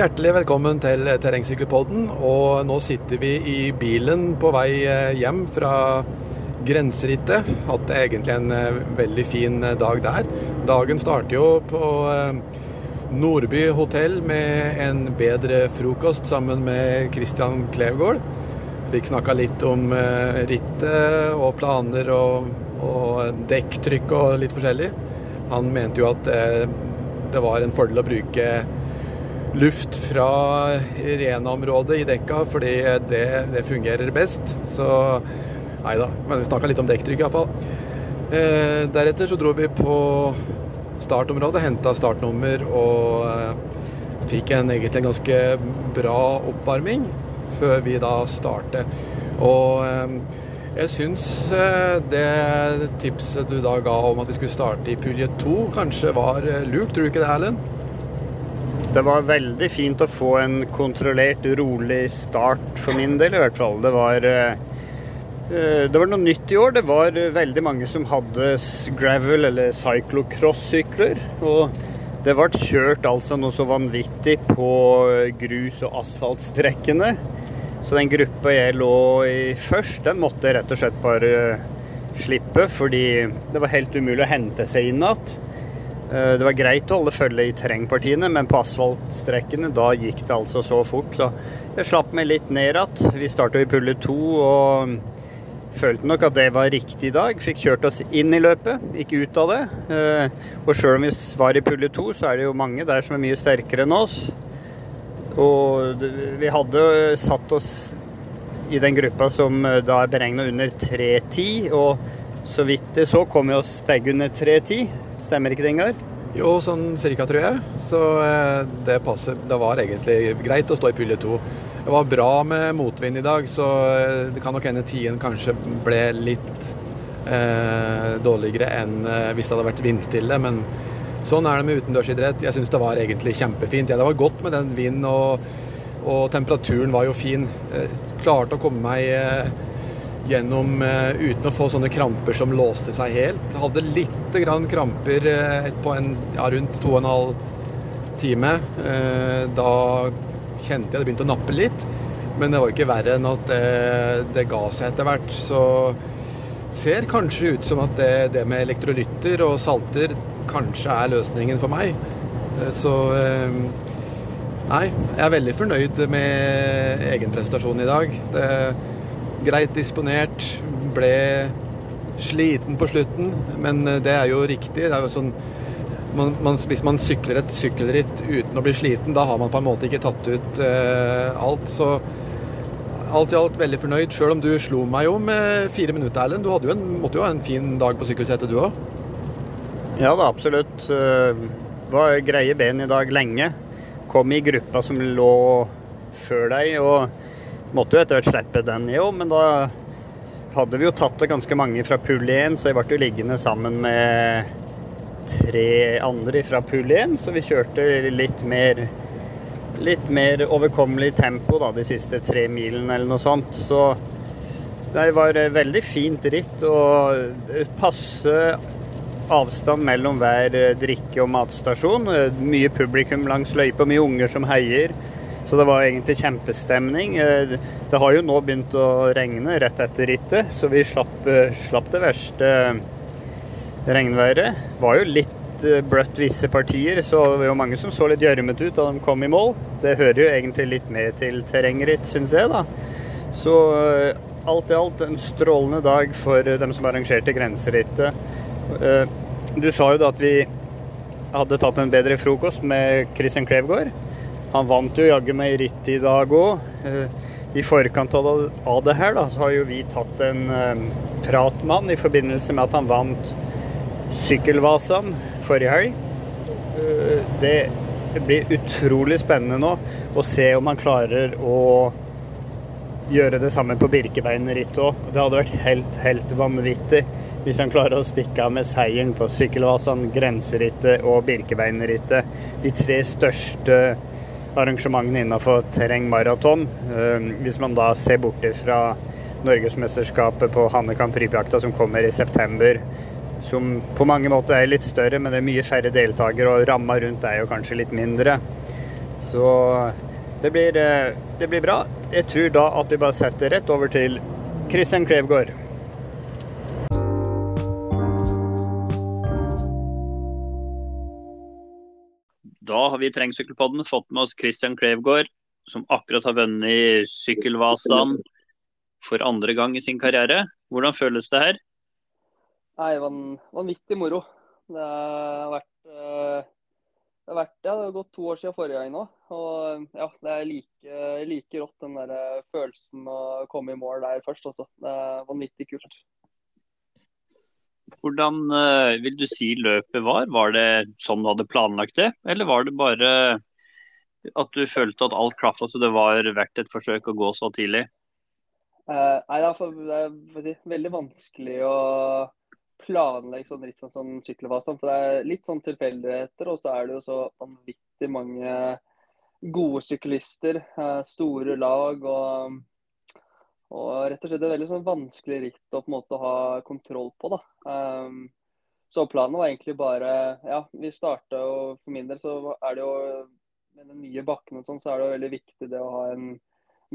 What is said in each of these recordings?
Hjertelig velkommen til Terrengsykkelpodden. Og nå sitter vi i bilen på vei eh, hjem fra grenserittet. Hatt egentlig en eh, veldig fin eh, dag der. Dagen starter jo på Nordby hotell med en bedre frokost sammen med Christian Klevgård. Fikk snakka litt om rittet og planer og, og dekktrykk og litt forskjellig. Han mente jo at det var en fordel å bruke luft fra Rena-området i dekka, fordi det, det, fungerer best. Så nei da. Men vi snakka litt om dekktrykk iallfall. Eh, deretter så dro vi på startområdet, henta startnummer og eh, fikk en egentlig en ganske bra oppvarming før vi da startet. Og eh, jeg syns eh, det tipset du da ga om at vi skulle starte i pulje to, kanskje var eh, lurt. Tror du ikke det, Erlend? Det var veldig fint å få en kontrollert, rolig start for min del, i hvert fall. Det var, eh, det var noe nytt i år. Det var veldig mange som hadde gravel- eller cyclocross-sykler. Og det ble kjørt altså noe så vanvittig på grus- og asfaltstrekkene. Så den gruppa jeg lå i først, den måtte jeg rett og slett bare slippe, fordi det var helt umulig å hente seg inn igjen. Eh, det var greit å holde følge i terrengpartiene, men på asfaltstrekkene da gikk det altså så fort. Så jeg slapp meg litt ned igjen. Vi starta i pulle to og følte nok at det var riktig i dag. Fikk kjørt oss inn i løpet, ikke ut av det. Eh, og sjøl om vi var i pulle to, så er det jo mange der som er mye sterkere enn oss. Og vi hadde satt oss i den gruppa som eh, da er beregna under 3.10, og så vidt det så kom vi oss begge under 3.10. Stemmer ikke det, Ingar? Jo, sånn cirka, tror jeg. Så eh, det passer. Det var egentlig greit å stå i pulje to. Det var bra med motvind i dag, så eh, det kan nok hende tiden kanskje ble litt eh, dårligere enn eh, hvis det hadde vært vindstille. Men sånn er det med utendørsidrett. Jeg syns det var egentlig kjempefint. Ja, det var godt med den vinden, og, og temperaturen var jo fin. Jeg klarte å komme meg eh, gjennom uh, uten å få sånne kramper som låste seg helt. Hadde lite grann kramper uh, på en, ja, rundt to og en halv time. Uh, da kjente jeg det begynte å nappe litt, men det var ikke verre enn at det, det ga seg etter hvert. Så ser kanskje ut som at det, det med elektrolytter og salter kanskje er løsningen for meg. Så Nei, jeg er veldig fornøyd med egenprestasjonen i dag. Det greit disponert. Ble sliten på slutten, men eh, det er jo riktig. Det er jo sånn man, man, Hvis man sykler et sykkelritt uten å bli sliten, da har man på en måte ikke tatt ut eh, alt. Så alt i alt veldig fornøyd, sjøl om du slo meg jo med fire minutter, Erlend. Du jo en, måtte jo ha en fin dag på sykkelsettet, du òg? Ja da, absolutt. det var greie ben i dag lenge. Kom i gruppa som lå før deg. og Måtte jo etter hvert slippe den òg, men da hadde vi jo tatt det ganske mange fra pull 1, så jeg ble jo liggende sammen med tre andre fra pull 1, så vi kjørte litt mer litt mer overkommelig tempo da, de siste tre milene eller noe sånt. Så det var veldig fint ritt og passe avstand mellom hver drikke- og matstasjon. Mye publikum langs løypa, mye unger som heier. Så det var egentlig kjempestemning. Eh, det har jo nå begynt å regne rett etter rittet, så vi slapp, eh, slapp det verste regnværet. Det var jo litt eh, bløtt visse partier, så det var jo mange som så litt gjørmete ut da de kom i mål. Det hører jo egentlig litt med til terrengritt, syns jeg, da. Så alt i alt en strålende dag for dem som arrangerte grenserittet. Du sa jo da at vi hadde tatt en bedre frokost med Christian Klevgård. Han vant jo jaggu meg ritt i dag òg. Eh, I forkant av det her da, så har jo vi tatt en um, prat med han i forbindelse med at han vant Sykkelvasan forrige helg. Uh, det blir utrolig spennende nå å se om han klarer å gjøre det samme på Birkebeinerrittet òg. Det hadde vært helt, helt vanvittig hvis han klarer å stikke av med seieren på Sykkelvasan, Grenserittet og Birkebeinerrittet. De tre største arrangementene innenfor terrengmaraton. Ehm, hvis man da ser bort fra Norgesmesterskapet på Hannekamp Rypjakta som kommer i september, som på mange måter er litt større, men det er mye færre deltakere, og ramma rundt er jo kanskje litt mindre. Så det blir, eh, det blir bra. Jeg tror da at vi bare setter rett over til Christian Klevgård. Vi i Terrengsykkelpodden fått med oss Christian Klevgård, som akkurat har vunnet Sykkelvasaen for andre gang i sin karriere. Hvordan føles det her? Nei, van, Vanvittig moro. Det har vært, eh, det har vært ja, det har gått to år siden forrige gang nå. Og ja, det er like, like rått den der eh, følelsen å komme i mål der først. altså. Det er vanvittig kult. Hvordan uh, vil du si løpet var? Var det sånn du hadde planlagt det, eller var det bare at du følte at alt klaffa så det var verdt et forsøk å gå så tidlig? Uh, nei, er, for, det er si, veldig vanskelig å planlegge sånn litt sånn, sånn sykkelfase. For det er litt sånn tilfeldigheter, og så er det jo så vanvittig mange gode syklister. Uh, store lag og og rett og slett et veldig sånn vanskelig ritt å på en måte ha kontroll på. da. Um, så planen var egentlig bare Ja, vi starta og for min del så er det jo med den nye bakken og sånn, så er det jo veldig viktig det å ha en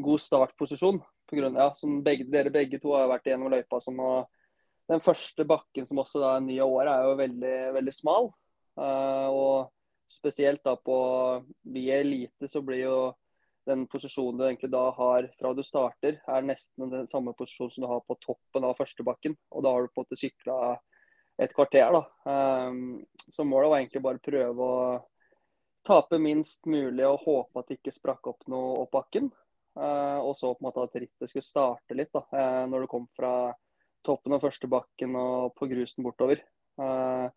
god startposisjon. På grunn, ja, som begge, Dere begge to har vært igjennom løypa sånn, og den første bakken som også da er ny av året, er jo veldig, veldig smal. Uh, og spesielt da på via elite så blir jo den posisjonen du egentlig da har fra du starter, er nesten den samme posisjonen som du har på toppen av førstebakken. Og da har du på en måte sykla et kvarter, da. Um, så målet var egentlig bare prøve å tape minst mulig og håpe at det ikke sprakk opp noe opp bakken. Uh, og så på en måte at rittet skulle starte litt da, uh, når du kom fra toppen av førstebakken og på grusen bortover. Uh,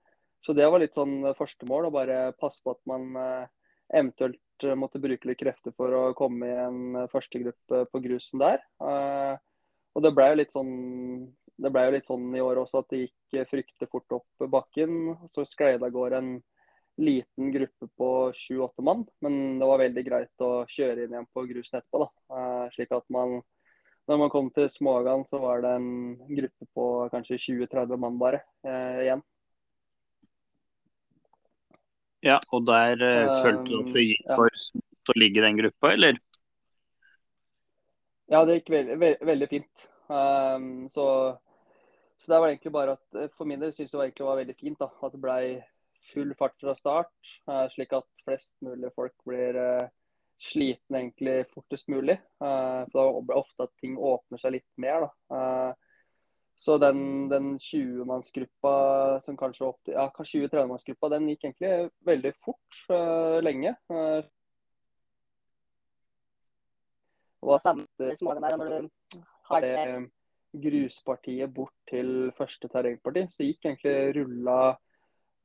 så det var litt sånn første mål, å bare passe på at man eventuelt Eh, måtte bruke litt krefter for å komme i en eh, førstegruppe på grusen der. Eh, og det ble jo litt sånn det ble jo litt sånn i år også at det gikk fryktelig fort opp bakken. Så sklei det av gårde en liten gruppe på sju-åtte mann. Men det var veldig greit å kjøre inn igjen på grusen etterpå. da. Slik at man når man kom til Smågan, så var det en gruppe på kanskje 20-30 mann bare eh, igjen. Ja, og der uh, følte du at det gikk for smått å ligge i den gruppa, eller? Ja, det gikk veldig, veldig, veldig fint. Um, så, så, det var egentlig bare at eh, for min del syns jeg det var veldig fint da, at det ble full fart fra start, uh, slik at flest mulig folk blir uh, slitne egentlig fortest mulig. Uh, for da blir ofte at ting åpner seg litt mer. da. Så den, den 20-mannsgruppa som kanskje opp til Ja, 20-30-mannsgruppa, den gikk egentlig veldig fort uh, lenge. Uh, og samme smågen der, når du har det gruspartiet bort til første terrengparti, så gikk egentlig rulla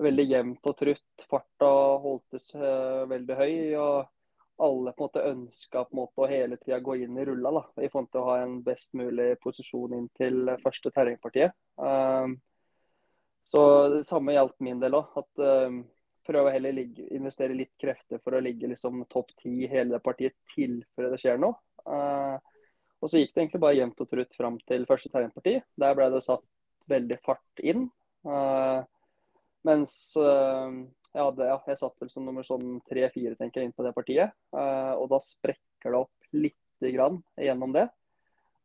veldig jevnt og trutt. Farta holdtes uh, veldig høy. og alle på en måte ønska på en måte å hele tida gå inn i rulla da, i forhold til å ha en best mulig posisjon inn til første terrengpartiet. Um, så det samme gjaldt min del òg. At um, prøve å heller ligge, investere litt krefter for å ligge liksom topp ti i hele partiet tilfelle det skjer noe. Uh, og så gikk det egentlig bare jevnt og trutt fram til første terrengparti. Der ble det satt veldig fart inn. Uh, mens uh, jeg, hadde, ja, jeg satt vel som nummer sånn tre-fire tenker jeg, inn på det partiet. Uh, og da sprekker det opp lite grann gjennom det.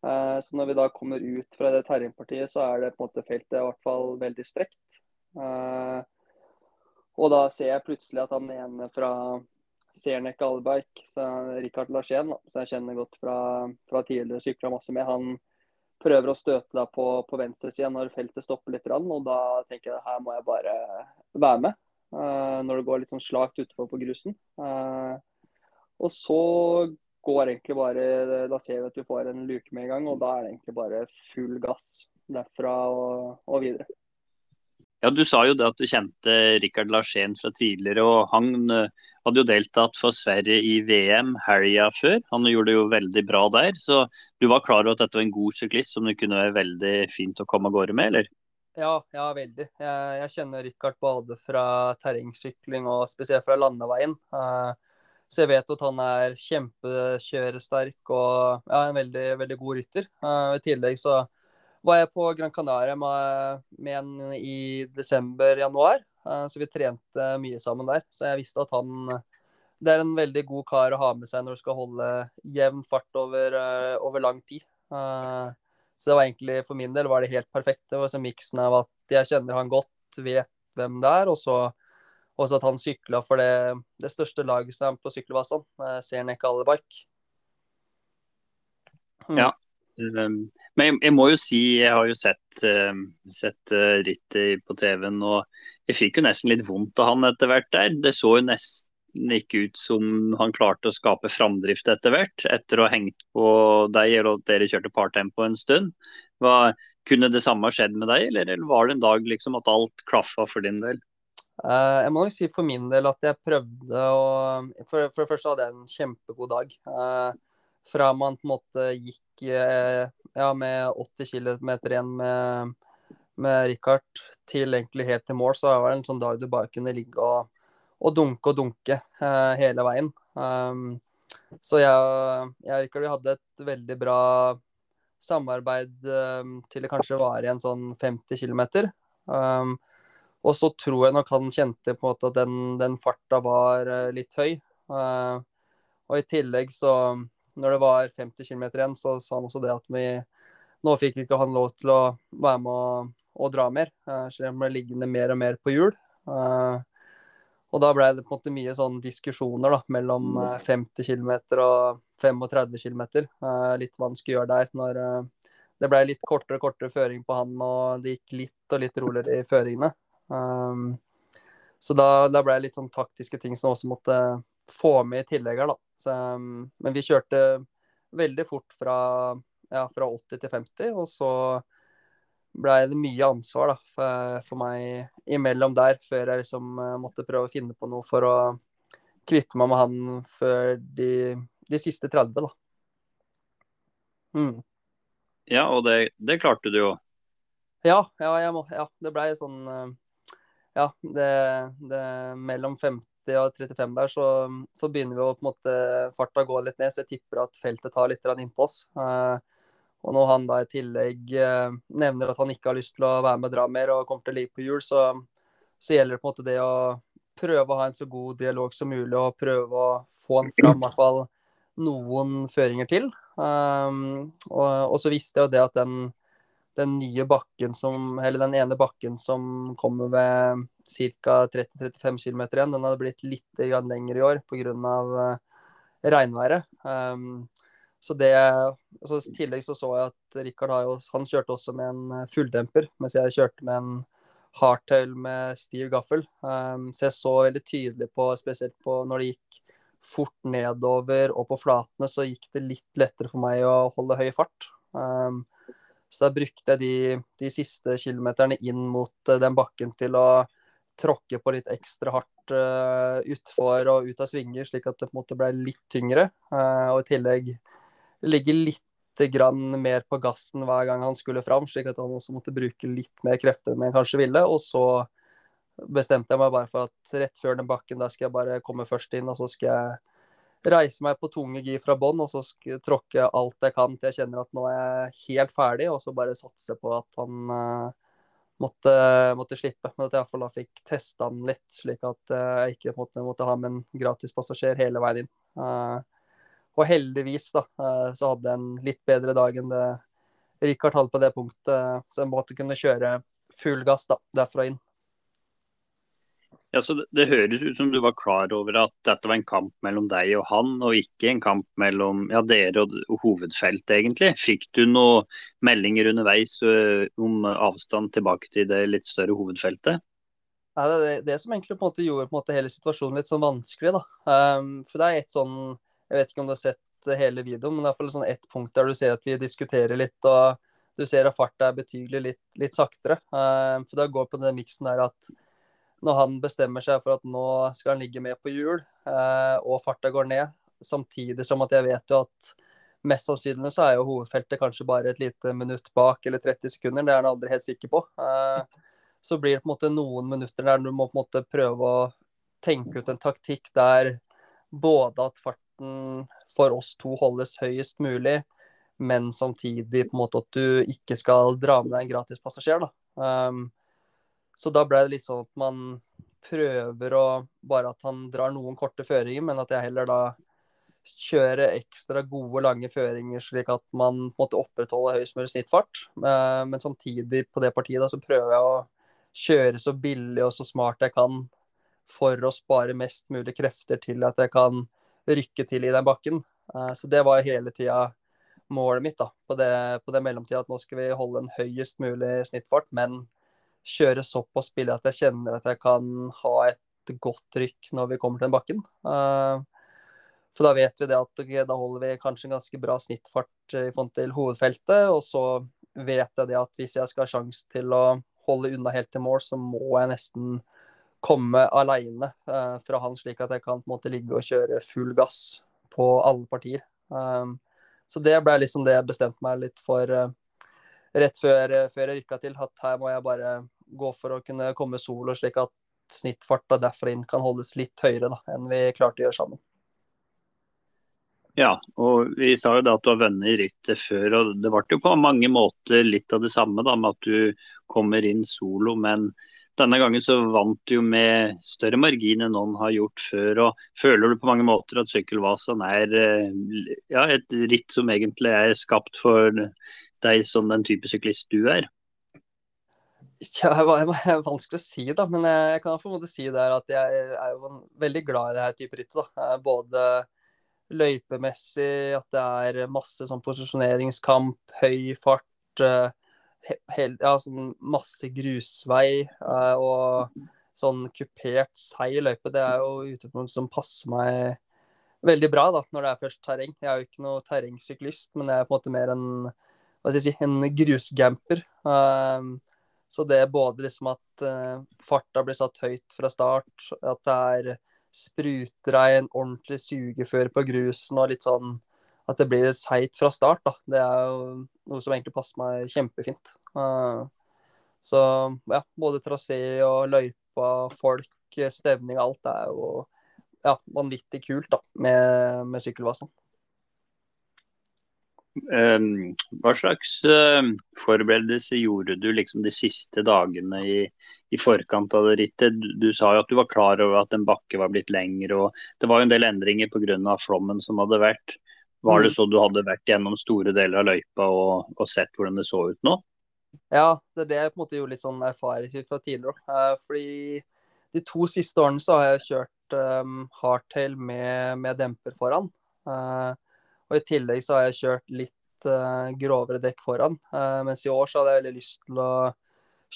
Uh, så når vi da kommer ut fra det terrengpartiet, så er det på en måte feltet i hvert fall veldig strekt. Uh, og da ser jeg plutselig at han ene fra Sernek Alberg, Rikard Larsén, som jeg kjenner godt fra, fra tidligere, sykla masse med, han prøver å støte da på, på venstresida når feltet stopper litt. Og da tenker jeg her må jeg bare være med. Eh, når det går litt sånn slakt utpå på grusen. Eh, og så går egentlig bare Da ser vi at vi får en luke med en gang, og da er det egentlig bare full gass derfra og, og videre. Ja, Du sa jo det at du kjente Rikard Larsén fra tidligere. og Han eh, hadde jo deltatt for Sverige i VM helga før. Han gjorde det jo veldig bra der. Så du var klar over at dette var en god syklist som det kunne være veldig fint å komme av gårde med, eller? Ja, ja veldig. Jeg, jeg kjenner Richard både fra terrengsykling og spesielt fra landeveien. Uh, så jeg vet at han er kjempekjøresterk og ja, en veldig, veldig god rytter. Uh, I tillegg så var jeg på Gran Canaria med, med en i desember-januar. Uh, så vi trente mye sammen der. Så jeg visste at han det er en veldig god kar å ha med seg når du skal holde jevn fart over, over lang tid. Så det var egentlig for min del var det helt perfekt. Det var så miksen av at jeg kjenner han godt, vet hvem det er, og så også at han sykla for det, det største laget som er på sykkelvasan, uh, Sernek Allebike. Mm. Ja. Um, men jeg, må jo si, jeg har jo sett, uh, sett uh, rittet på TV-en, og jeg fikk jo nesten litt vondt av han etter hvert der. Det så jo nesten gikk ut som han klarte å skape framdrift etter hvert, etter å ha hengt på deg eller at dere kjørte partempo en stund. Hva, kunne det samme skjedd med deg, eller, eller var det en dag liksom at alt klaffa for din del? Uh, jeg må nok si for min del at jeg prøvde å For, for det første hadde jeg en kjempegod dag. Uh, fra man på en måte gikk uh, ja, med 80 km igjen med, med Richard til egentlig helt til mål, så var det en sånn dag du bare kunne ligge og og dunke og dunke uh, hele veien. Um, så jeg, jeg og Rikard hadde et veldig bra samarbeid um, til det kanskje var i en sånn 50 km. Um, og så tror jeg nok han kjente på en måte at den, den farta var uh, litt høy. Uh, og i tillegg så, når det var 50 km igjen, så sa han også det at vi Nå fikk ikke han lov til å være med og, og dra mer, uh, så jeg ble liggende mer og mer på hjul. Uh, og da ble det på en måte mye sånn diskusjoner da, mellom 50 mm. km eh, og 35 km. Eh, litt hva han skulle gjøre der. når eh, Det ble litt kortere og kortere føring på han, og det gikk litt og litt roligere i føringene. Um, så da, da, ble det litt sånn taktiske ting som også måtte få med i tillegg her, da. Så, um, men vi kjørte veldig fort fra, ja, fra 80 til 50, og så blei det mye ansvar da, for, for, meg imellom der, før jeg liksom uh, måtte prøve å finne på noe for å kvitte meg med han før de, de siste 30, da. Mm. Ja, og det, det, klarte du jo. Ja, ja, må, ja det blei sånn uh, Ja, det, det, mellom 50 og 35 der, så, så begynner vi å på en måte farta gå litt ned, så jeg tipper at feltet tar litt innpå oss. Uh, og når han da i tillegg eh, nevner at han ikke har lyst til å være med og dra mer og kommer til å ligge på hjul, så, så, gjelder det på en måte det å prøve å ha en så god dialog som mulig og prøve å få han fram i hvert fall noen føringer til. Um, og, og, så visste jeg jo det at den, den nye bakken som Eller den ene bakken som kommer ved ca. 30-35 km igjen, den hadde blitt litt lengre i år pga. Uh, regnværet. Um, så det, så I tillegg så, så jeg at Rikard kjørte også med en eh, fulldemper, mens jeg kjørte med en hardtail med stiv gaffel. Um, så jeg så veldig tydelig på, spesielt på når det gikk fort nedover og på flatene, så gikk det litt lettere for meg å holde høy fart. Um, så da brukte jeg de, de, siste kilometerne inn mot uh, den bakken til å tråkke på litt ekstra hardt uh, utfor og ut av svinger, slik at det på en måte ble litt tyngre. Uh, og i tillegg ligge litt grann mer på gassen hver gang han skulle fram, slik at han også måtte bruke litt mer krefter enn han kanskje ville. Og så bestemte jeg meg bare for at rett før den bakken der skal jeg bare komme først inn, og så skal jeg reise meg på tunge gi fra bånn, og så skal jeg tråkke alt jeg kan til jeg kjenner at nå er jeg helt ferdig, og så bare satse på at han uh, måtte, måtte, slippe. Men at jeg iallfall fikk testa han litt, slik at uh, jeg ikke måtte, måtte ha med en gratispassasjer hele veien inn. Uh, og heldigvis da, eh, så hadde jeg en litt bedre dag enn det Rikard hadde på det punktet, så jeg måtte kunne kjøre full gass da, derfra inn. Ja, så det, det, høres ut som du var klar over at dette var en kamp mellom deg og han, og ikke en kamp mellom ja, dere og, og hovedfeltet, egentlig. Fikk du noen meldinger underveis uh, om avstand tilbake til det litt større hovedfeltet? Ja, det er det, det som egentlig på en måte gjorde på en måte hele situasjonen litt sånn vanskelig. da. Um, for det er et sånn jeg vet ikke om du har sett hele videoen, men det er iallfall sånn ett punkt der du ser at vi diskuterer litt, og du ser at farta er betydelig litt, litt saktere. Uh, for det går på den miksen der at når han bestemmer seg for at nå skal han ligge med på hjul, uh, og farta går ned, samtidig som at jeg vet jo at mest sannsynlig så er jo hovedfeltet kanskje bare et lite minutt bak eller 30 sekunder, det er han aldri helt sikker på. Så blir det på en måte noen minutter der du må på en måte prøve å tenke ut en taktikk der både at fart farten for oss to holdes høyest mulig, men samtidig på en måte at du ikke skal dra med deg en gratispassasjer. Da. Um, så da ble det litt sånn at man prøver å Bare at han drar noen korte føringer, men at jeg heller da kjører ekstra gode, lange føringer, slik at man måtte opprettholde høyest mulig snittfart. Uh, men samtidig på det partiet da, så prøver jeg å kjøre så billig og så smart jeg kan for å spare mest mulig krefter til at jeg kan rykke til i den bakken. Eh, så det var hele tida målet mitt da, på det, på det mellomtida. At nå skal vi holde en høyest mulig snittfart, men kjøre såpass billig at jeg kjenner at jeg kan ha et godt rykk når vi kommer til den bakken. Uh, for da vet vi det at okay, da holder vi kanskje en ganske bra snittfart i forhold til hovedfeltet. Og så vet jeg det at hvis jeg skal ha sjanse til å holde unna helt til mål, så må jeg nesten komme aleine uh, fra han, slik at jeg kan på en måte ligge og kjøre full gass på alle partier. Um, så det ble liksom det jeg bestemte meg litt for uh, rett før, før, jeg rykka til. At her må jeg bare gå for å kunne komme solo, slik at snittfarta derfra inn kan holdes litt høyere da, enn vi klarte å gjøre sammen. Ja, og vi sa jo da at du har vunnet i rittet før, og det ble jo på mange måter litt av det samme da, med at du kommer inn solo. Men denne gangen så vant du jo med større margin enn noen har gjort før. og Føler du på mange måter at sykkelvasen er eh, ja, et ritt som egentlig er skapt for deg som den type syklist du er? Ja, det er vanskelig å si, da. Men jeg kan på en måte si der at jeg er jo veldig glad i det her type rittet. Både løypemessig, at det er masse sånn posisjoneringskamp, høy fart, uh, ja, sånn masse grusvei uh, og sånn kupert, seig løype. Det er jo utgangspunkt som passer meg veldig bra da, når det er først terreng. Jeg er jo ikke noe terrengsyklist, men jeg er på en måte mer en, hva skal jeg si, en grusgamper. Uh, så det er både liksom at uh, farta blir satt høyt fra start, at det er sprutregn, ordentlig sugefør på grusen og litt sånn at det blir seigt fra start. da. Det er jo noe som egentlig passer meg kjempefint. Uh, så ja, både trasé og løypa, folk, stevning, alt er jo ja, vanvittig kult da, med, med sykkelvasen. Um, hva slags uh, forberedelse gjorde du liksom de siste dagene i, i forkant av det rittet? Du, du, sa jo at du var klar over at en bakke var blitt lengre, og det var jo en del endringer pga. flommen som hadde vært. Var det mm. så du hadde vært gjennom store deler av løypa og, og sett hvordan det så ut nå? Ja, det er det jeg på en måte gjorde litt sånn erfaring fra tidligere. Uh, fordi de to siste årene så har jeg kjørt um, hardtail med, med demper foran. Uh, og I tillegg så har jeg kjørt litt uh, grovere dekk foran. Uh, mens i år så hadde jeg veldig lyst til å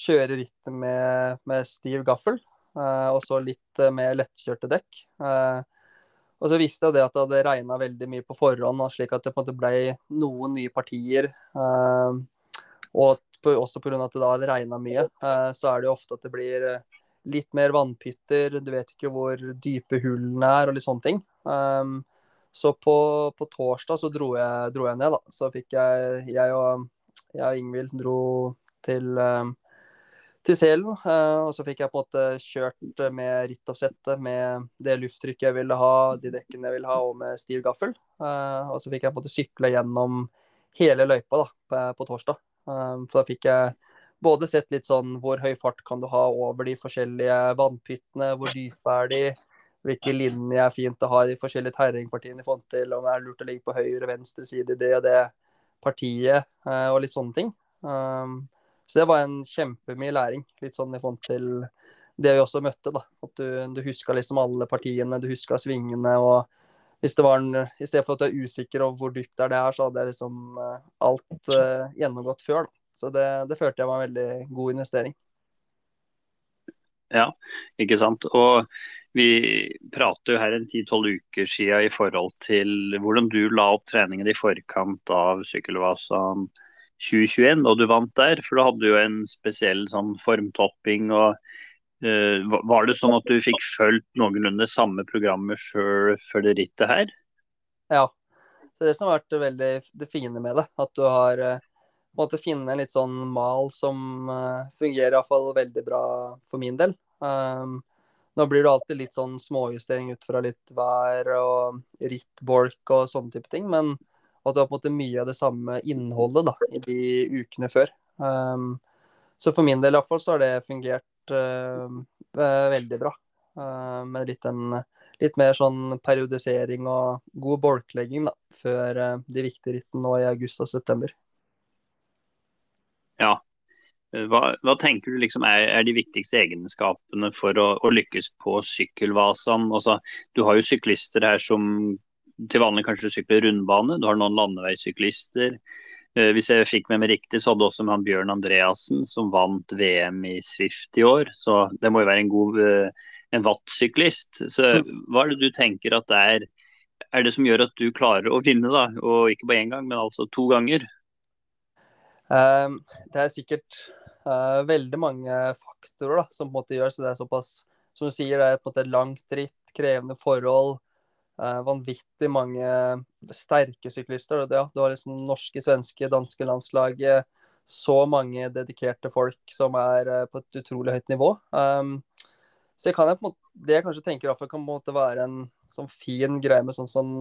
kjøre rittet med, med stiv gaffel. Uh, og så litt mer lettkjørte dekk. Og så visste jeg det at det hadde regna veldig mye på forhånd, slik at det på en måte ble noen nye partier. og på, også pga. at det da hadde regna mye, så er det jo ofte at det blir litt mer vannpytter. Du vet ikke hvor dype hullene er og litt sånne ting. Um, så på, på torsdag så dro jeg, dro jeg, ned, da. Så fikk jeg Jeg og, jeg og Ingvild dro til, um, til Selen. Uh, og så fikk jeg på en måte kjørt med rittoppsettet med det lufttrykket jeg ville ha, de dekkene jeg ville ha, og med stiv gaffel. Uh, og så fikk jeg på en måte sykle gjennom hele løypa da, på, torsdag. For da fikk jeg både sett litt sånn hvor høy fart kan du ha over de forskjellige vannpyttene, hvor dype er de, hvilke linjer er fint å ha i de forskjellige terrengpartiene i forhold til om det er lurt å ligge på høyre og venstre side i det og det partiet, eh, og litt sånne ting. Um, så det var en kjempemye læring, litt sånn i forhold til det vi også møtte. da, At du, du huska liksom alle partiene, du huska svingene. og hvis det var en, I stedet for at du er usikker over hvor dypt det er så hadde jeg liksom uh, alt uh, gjennomgått før. da. Så det, det følte jeg var en veldig god investering. Ja, ikke sant. Og vi prater jo her en ti-tolv uker siden i forhold til hvordan du la opp treningen i forkant av Sykkelvasaen 2021, da du vant der. For da hadde du jo en spesiell sånn formtopping. og uh, Var det sånn at du fikk fulgt noenlunde samme programmet sjøl før det rittet her? Ja. Så det som har vært veldig det fine med det, at du har uh, måtte finne en litt sånn mal som uh, fungerer iallfall veldig bra for min del. Um, nå blir det alltid litt sånn småjustering ut fra litt vær og rittbolk og sånne type ting, men at du har på en måte mye av det samme innholdet da, i de ukene før. Um, så for min del iallfall så har det fungert uh, veldig bra. Uh, med litt, en, litt, mer sånn periodisering og god bolklegging da, før uh, de viktige rittene nå i august og september. Ja. Hva, hva tenker du liksom er, er, de viktigste egenskapene for å, å lykkes på sykkelvasene? Altså, du har jo syklister her som til vanlig kanskje sykler rundbane, du har noen landeveissyklister. Eh, hvis jeg fikk med meg riktig, så hadde også han Bjørn Andreassen, som vant VM i Swift i år. Så det må jo være en god eh, en watt-syklist. Så hva er det du tenker at det er, er det som gjør at du klarer å vinne, da? Og ikke bare én gang, men altså to ganger? Um, det er sikkert uh, veldig mange faktorer da, som på en måte gjør så det er såpass Som du sier, det er på en måte langt ritt, krevende forhold. Uh, vanvittig mange sterke syklister. Ja, du har liksom norske, svenske, danske landslaget. Så mange dedikerte folk som er uh, på et utrolig høyt nivå. Um, så jeg kan jeg måte, det jeg kanskje tenker kan på en være en sånn fin greie med sånn sånn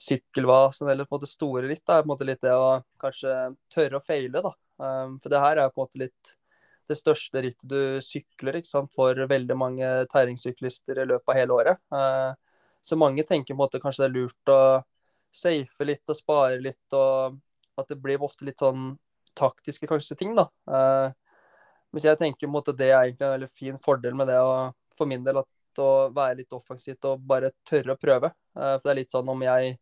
sykkelvasen eller på en måte store ritt. er på en måte litt det å kanskje tørre å feile. da. Um, for det her er på en måte litt det største rittet du sykler ikke sant, for veldig mange terrengsyklister i løpet av hele året. Uh, så mange tenker på en måte kanskje det er lurt å safe litt og spare litt, og at det blir ofte litt sånn taktiske kanskje ting, da. Mens jeg tenker på måte det er egentlig en veldig fin fordel med det å, for min del at å være litt offensivt og bare tørre å prøve. Uh, for det er litt sånn om jeg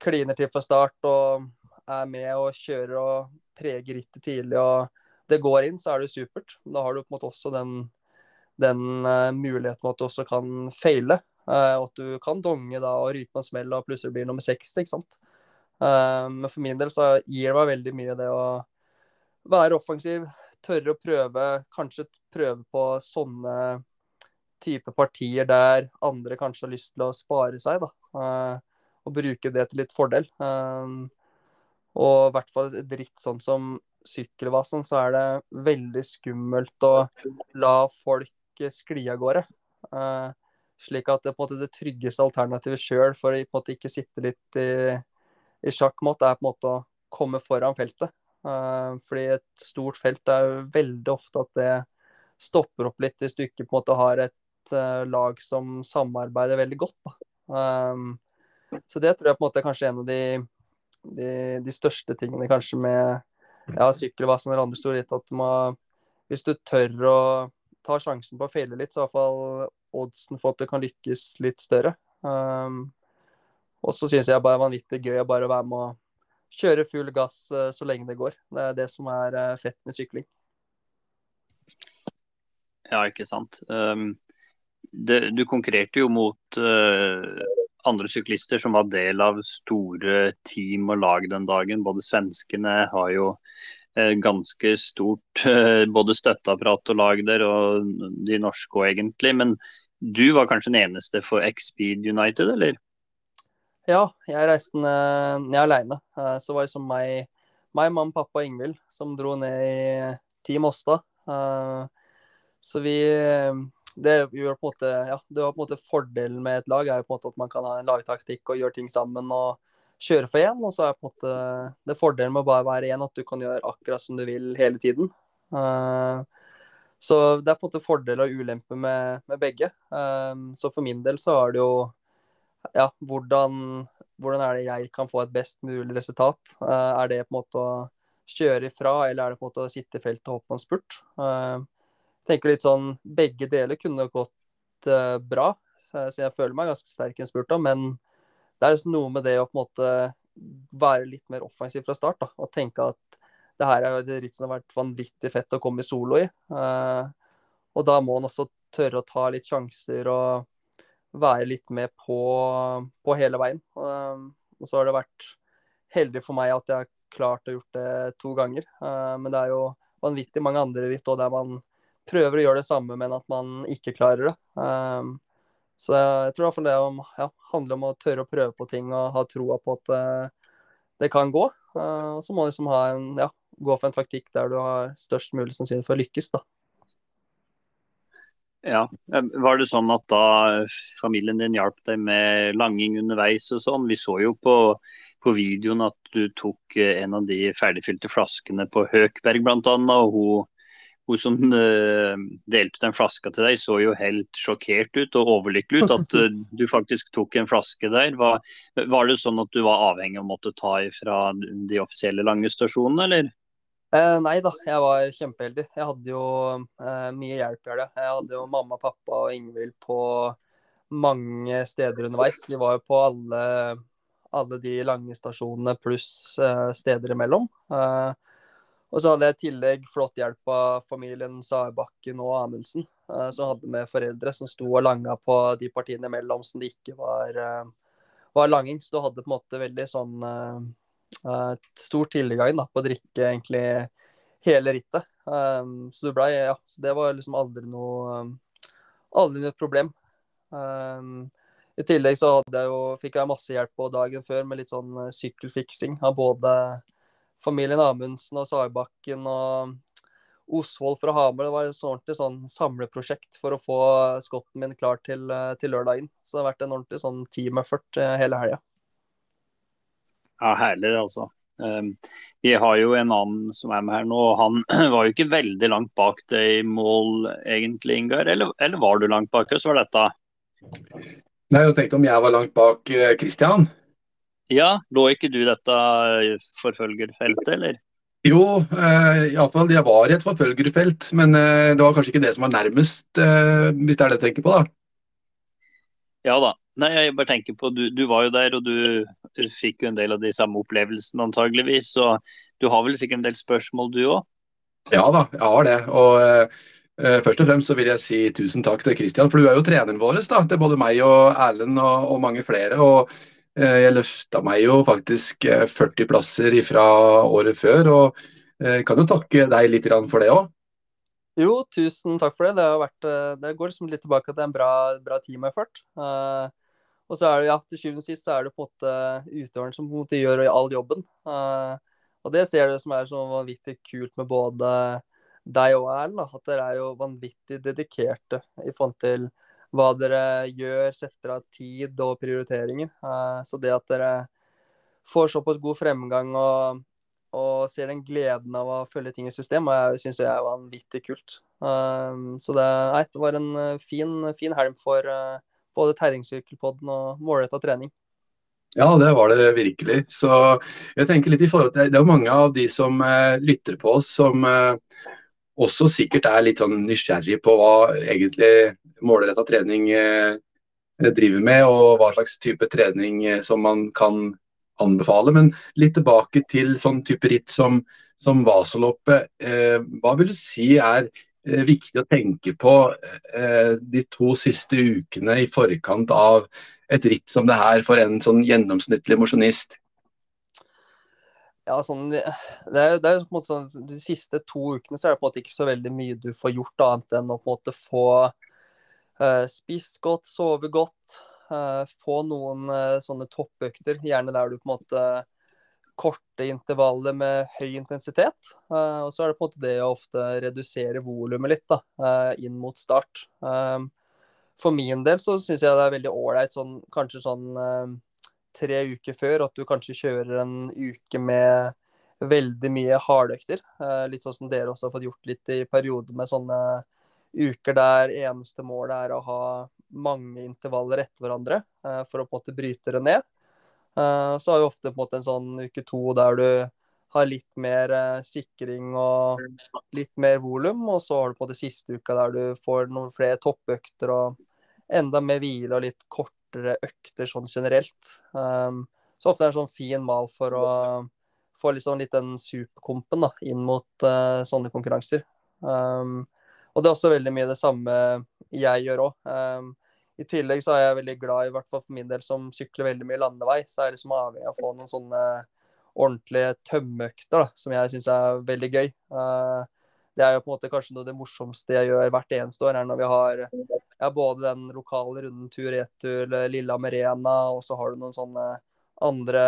kliner til fra start og er med og kjører og preger rittet tidlig og det går inn, så er det supert. Da har du på en måte også den, den uh, muligheten at du også kan feile. Uh, at du kan donge da og ryke på en smell og plutselig blir nummer 60, ikke sant. Uh, men for min del så gir det meg veldig mye det å være offensiv, tørre å prøve, kanskje prøve på sånne type partier der andre kanskje har lyst til å spare seg, da. Uh, og bruke det til litt fordel. og i hvert fall et sånn som sykkelvasen, så er det veldig skummelt å la folk skli av gårde. Slik at det, på en måte, det tryggeste alternativet sjøl for å på en måte, ikke sitte litt i, i sjakkmatt, er på en måte å komme foran feltet. Uh, fordi et stort felt er veldig ofte at det stopper opp litt hvis du ikke på en måte har et lag som samarbeider veldig godt. Um, så det tror jeg på en måte er kanskje en av de, de, de største tingene kanskje med ja, sykkelvasen eller andre store ritt. At man, hvis du tør å ta sjansen på å feile litt, så i hvert fall oddsen for at det kan lykkes litt større. Um, og så syns jeg bare er vanvittig gøy å bare være med å kjøre full gass uh, så lenge det går. Det er det som er uh, fett med sykling. Ja, ikke sant. Um, det, du konkurrerte jo mot uh, andre syklister som var del av store team og lag den dagen. Både svenskene har jo ganske stort både støtteapparat og lag der, og de norske òg egentlig. Men du var kanskje den eneste for X-Speed United, eller? Ja, jeg reiste ned aleine. Eh, så var det som meg, meg mamma, pappa og Ingvild som dro ned i Team Åsta. Eh, så vi det gjør på en måte, ja, det var på en måte Fordelen med et lag er jo på en måte at man kan ha en lagtaktikk og gjøre ting sammen og kjøre for én. Og så er på en måte det fordelen med å bare være én at du kan gjøre akkurat som du vil hele tiden. Uh, så det er på en måte fordel og ulempe med, med begge. Um, så for min del så er det jo ja, hvordan, hvordan er det jeg kan få et best mulig resultat? Uh, er det på en måte å kjøre ifra, eller er det på en måte å sitte i feltet og hoppe en spurt? Uh, tenker litt sånn, Begge deler kunne gått uh, bra, så jeg, så jeg, føler meg ganske sterk i en spurt. Da, men det er liksom noe med det å på en måte være litt mer offensiv fra start. Da, og tenke at det her er jo et ritt som har vært vanvittig fett å komme solo i. Uh, og da må han også tørre å ta litt sjanser og være litt med på, på hele veien. Uh, og så har det vært heldig for meg at jeg har klart å gjort det to ganger. Uh, men det er jo vanvittig mange andre ritt der man prøver å gjøre det samme, men at man ikke klarer det. så jeg tror i hvert fall det om, ja, handler om å tørre å prøve på ting og ha troa på at det kan gå. og så må man liksom ha en ja, gå for en taktikk der du har størst mulig sannsynlighet for å lykkes. da. Ja, Var det sånn at da familien din hjalp deg med langing underveis og sånn? Vi så jo på, på videoen at du tok en av de ferdigfylte flaskene på Høkberg bl.a. Og hun, hun som uh, delte ut den flaska til deg, så jo helt sjokkert ut og overlykkelig ut at uh, du faktisk tok en flaske der. Var, var, det sånn at du var avhengig av å måtte ta ifra de offisielle lange stasjonene, eller? Eh, nei da, jeg var kjempeheldig. Jeg hadde jo eh, mye hjelp i det. Jeg hadde jo mamma, pappa og Ingvild på mange steder underveis. De var jo på alle, alle de lange stasjonene pluss eh, steder imellom. Eh, og så hadde jeg i tillegg flott hjelp av familien Saerbakken og Amundsen, eh, som hadde med foreldre som sto og langa på de partiene imellom som det ikke var, eh, var langing. Så du hadde på en måte veldig sånn stor tilgang da, på å drikke egentlig hele rittet. Um, så du blei, ja, så det var liksom aldri noe aldri noe problem. Um, I tillegg så hadde jeg jo, fikk jeg masse hjelp på dagen før med litt sånn sykkelfiksing av både familien Amundsen og Sagbakken og Osvold fra Hamar. Det var et ordentlig sånn samleprosjekt for å få skotten min klar til, eh, til, lørdagen. Så det har vært en ordentlig sånn team-effort eh, hele helga. Ja, herlig, altså. Um, vi har jo en annen som er med her nå. og Han var jo ikke veldig langt bak deg i mål, egentlig, Ingar. Eller, eller var du langt bak? Hvordan var dette? Nei, Jeg tenkte om jeg var langt bak Kristian. Eh, ja, lå ikke du dette forfølgerfeltet, eller? Jo, eh, iallfall jeg var i et forfølgerfelt, men eh, det var kanskje ikke det som var nærmest, eh, hvis det er det du tenker på, da? Ja da. Nei, jeg bare tenker på, du, du var jo der, og du, du, fikk jo en del av de samme opplevelsene antageligvis. Så du har vel sikkert en del spørsmål, du òg? Ja da, jeg har det. Og uh, først og fremst så vil jeg si tusen takk til Kristian, for du er jo treneren vår. da, Til både meg og Erlend og, og mange flere. og uh, jeg løfta meg jo faktisk 40 eh, plasser fra året før, og uh, kan jo takke deg litt for det òg. Jo, tusen takk for det. Det, vært, det går liksom litt tilbake til en bra, bra team effort. Uh, og så er det ja, til syvende og sist så er det på en måte utøveren som på en måte gjør all jobben. Uh, og det ser du som er så vanvittig kult med både deg og Erlend. At dere er jo vanvittig dedikerte i forhold til hva dere gjør, setter av tid og prioriteringer. Uh, så det at dere får såpass god fremgang og, og ser den gleden av å følge ting i system, syns jeg er vanvittig kult. Uh, så det, nei, det var en fin, fin helg for både terrengsykkelpodden og målretta trening. Ja, det var det virkelig. Så jeg tenker litt i forhold til Det er mange av de som eh, lytter på oss, som eh, også sikkert er litt sånn nysgjerrig på hva egentlig målretta trening eh, driver med, og hva slags type trening eh, som man kan anbefale. Men litt tilbake til sånn type ritt som, som Vasaloppet. Eh, hva vil du si er viktig å tenke på de to siste ukene i forkant av et ritt som det her for en sånn gjennomsnittlig mosjonist? Ja, sånn, det er, det er på en måte sånn, De siste to ukene så er det på en måte ikke så veldig mye du får gjort annet enn å på en måte få Uh, spist godt, sove godt. Uh, få noen uh, sånne toppøkter, gjerne der du på en måte korte intervaller med høy intensitet. og så er det på en måte det å ofte redusere volumet litt da, inn mot start. for min del så syns jeg det er veldig ålreit sånn, kanskje sånn tre uker før at du kanskje kjører en uke med veldig mye hardøkter. litt sånn som dere også har fått gjort litt i perioder med sånne uker der eneste målet er å ha mange intervaller etter hverandre for å på en måte bryte det ned. Uh, så har vi ofte på en måte en sånn uke to der du har litt mer uh, sikring og litt mer volum, og så har du på en måte siste uka der du får noen flere toppøkter og enda mer hvile og litt kortere økter sånn generelt. Um, så ofte er det en sånn fin mal for å få liksom litt den superkompen da, inn mot sånne konkurranser. Og det er også veldig mye det samme jeg gjør òg. I tillegg så er jeg veldig glad, i hvert fall for min del som sykler veldig mye landevei, så er jeg liksom avhengig av å få noen sånne ordentlige tømmeøkter som jeg syns er veldig gøy. Uh, det er jo på en måte kanskje noe av det morsomste jeg gjør hvert eneste år, er når vi har ja, både den lokale runden tur-retur Lillehammer Rena, og så har du noen sånne andre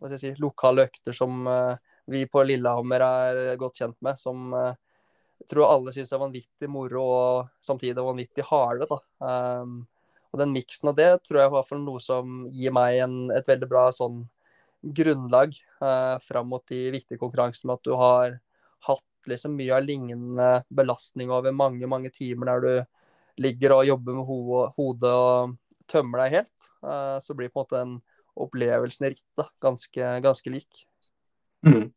hva skal jeg si, lokale økter som uh, vi på Lillehammer er godt kjent med, som jeg tror alle syns er vanvittig moro og samtidig vanvittig harde. da. Um, og den miksen av det tror jeg var for noe som gir meg en, et veldig bra sånn grunnlag eh, fram mot de viktige konkurransene med at du har hatt liksom mye av lignende belastning over mange, mange timer der du ligger og jobber med ho hodet og tømmer deg helt, Eh, så blir på en måte den opplevelsen i rittet ganske, ganske lik. Mm.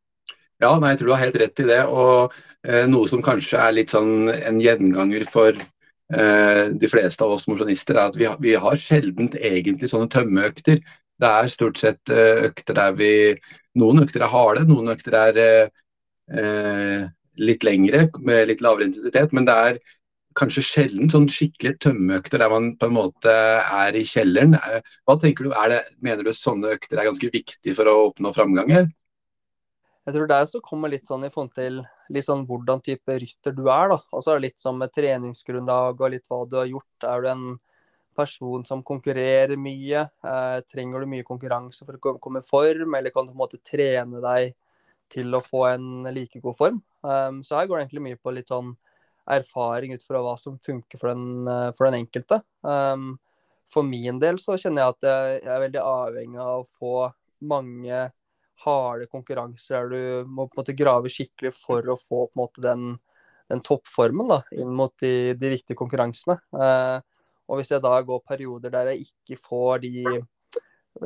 Ja, nei, jeg tror du har helt rett i det. Og eh, noe som kanskje er litt sånn en gjenganger for de fleste av oss mosjonister, er at vi, vi har sjelden egentlig sånne tømmeøkter. Det er stort sett eh, økter der vi Noen økter er harde, noen økter er eh, eh, litt lengre med litt lavere intensitet. Men det er kanskje sjelden sånn skikkelig tømmeøkter der man på en måte er i kjelleren. Eh, hva tenker du, det, Mener du sånne økter er ganske viktige for å oppnå framgang her? Jeg tror det også kommer litt sånn i forhold til litt sånn hvordan type rytter du er. da. Det litt sånn med treningsgrunnlag og litt hva du har gjort. Er du en person som konkurrerer mye? Eh, trenger du mye konkurranse for å komme i form, eller kan du på en måte trene deg til å få en like god form? Um, så her går det egentlig mye på litt sånn erfaring ut fra hva som funker for den, uh, for den enkelte. Um, for min del så kjenner jeg at jeg er veldig avhengig av å få mange harde konkurranser der du må på en måte grave skikkelig for å få på en måte den, den toppformen da, inn mot de, de viktige konkurransene. Eh, og hvis jeg da går perioder der jeg ikke får de,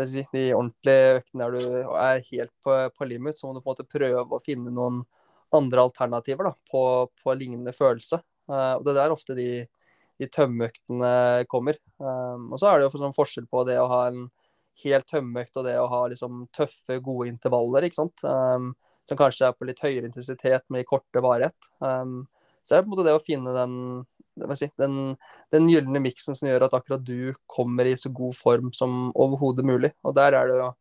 si, de ordentlige øktene der du er helt på, på, limit, så må du på en måte prøve å finne noen andre alternativer da, på, på lignende følelse. Eh, og det er der ofte de, de tømmeøktene kommer. Eh, og så er det jo sånn forskjell på det å ha en helt tømmermørkt og det å ha liksom tøffe, gode intervaller, ikke sant. Um, som kanskje er på litt høyere intensitet med korte varighet. Um, så er det på en måte det å finne den, si, den, den gylne miksen som gjør at akkurat du kommer i så god form som overhodet mulig. Og der er det jo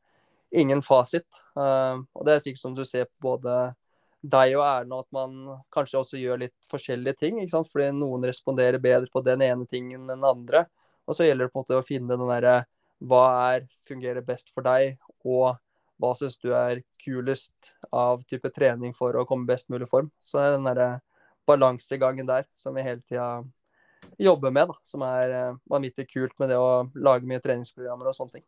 ingen fasit. Um, og det er sikkert som du ser på både deg og Erna at man kanskje også gjør litt forskjellige ting. ikke sant? Fordi noen responderer bedre på den ene tingen enn den andre. Og så gjelder det på en måte å finne den derre hva er, fungerer best for deg, og hva syns du er kulest av type trening for å komme best mulig form. Så det er den derre balansegangen der som vi hele tida jobber med, da, som er uh, vanvittig kult med det å lage mye treningsprogrammer og sånne ting.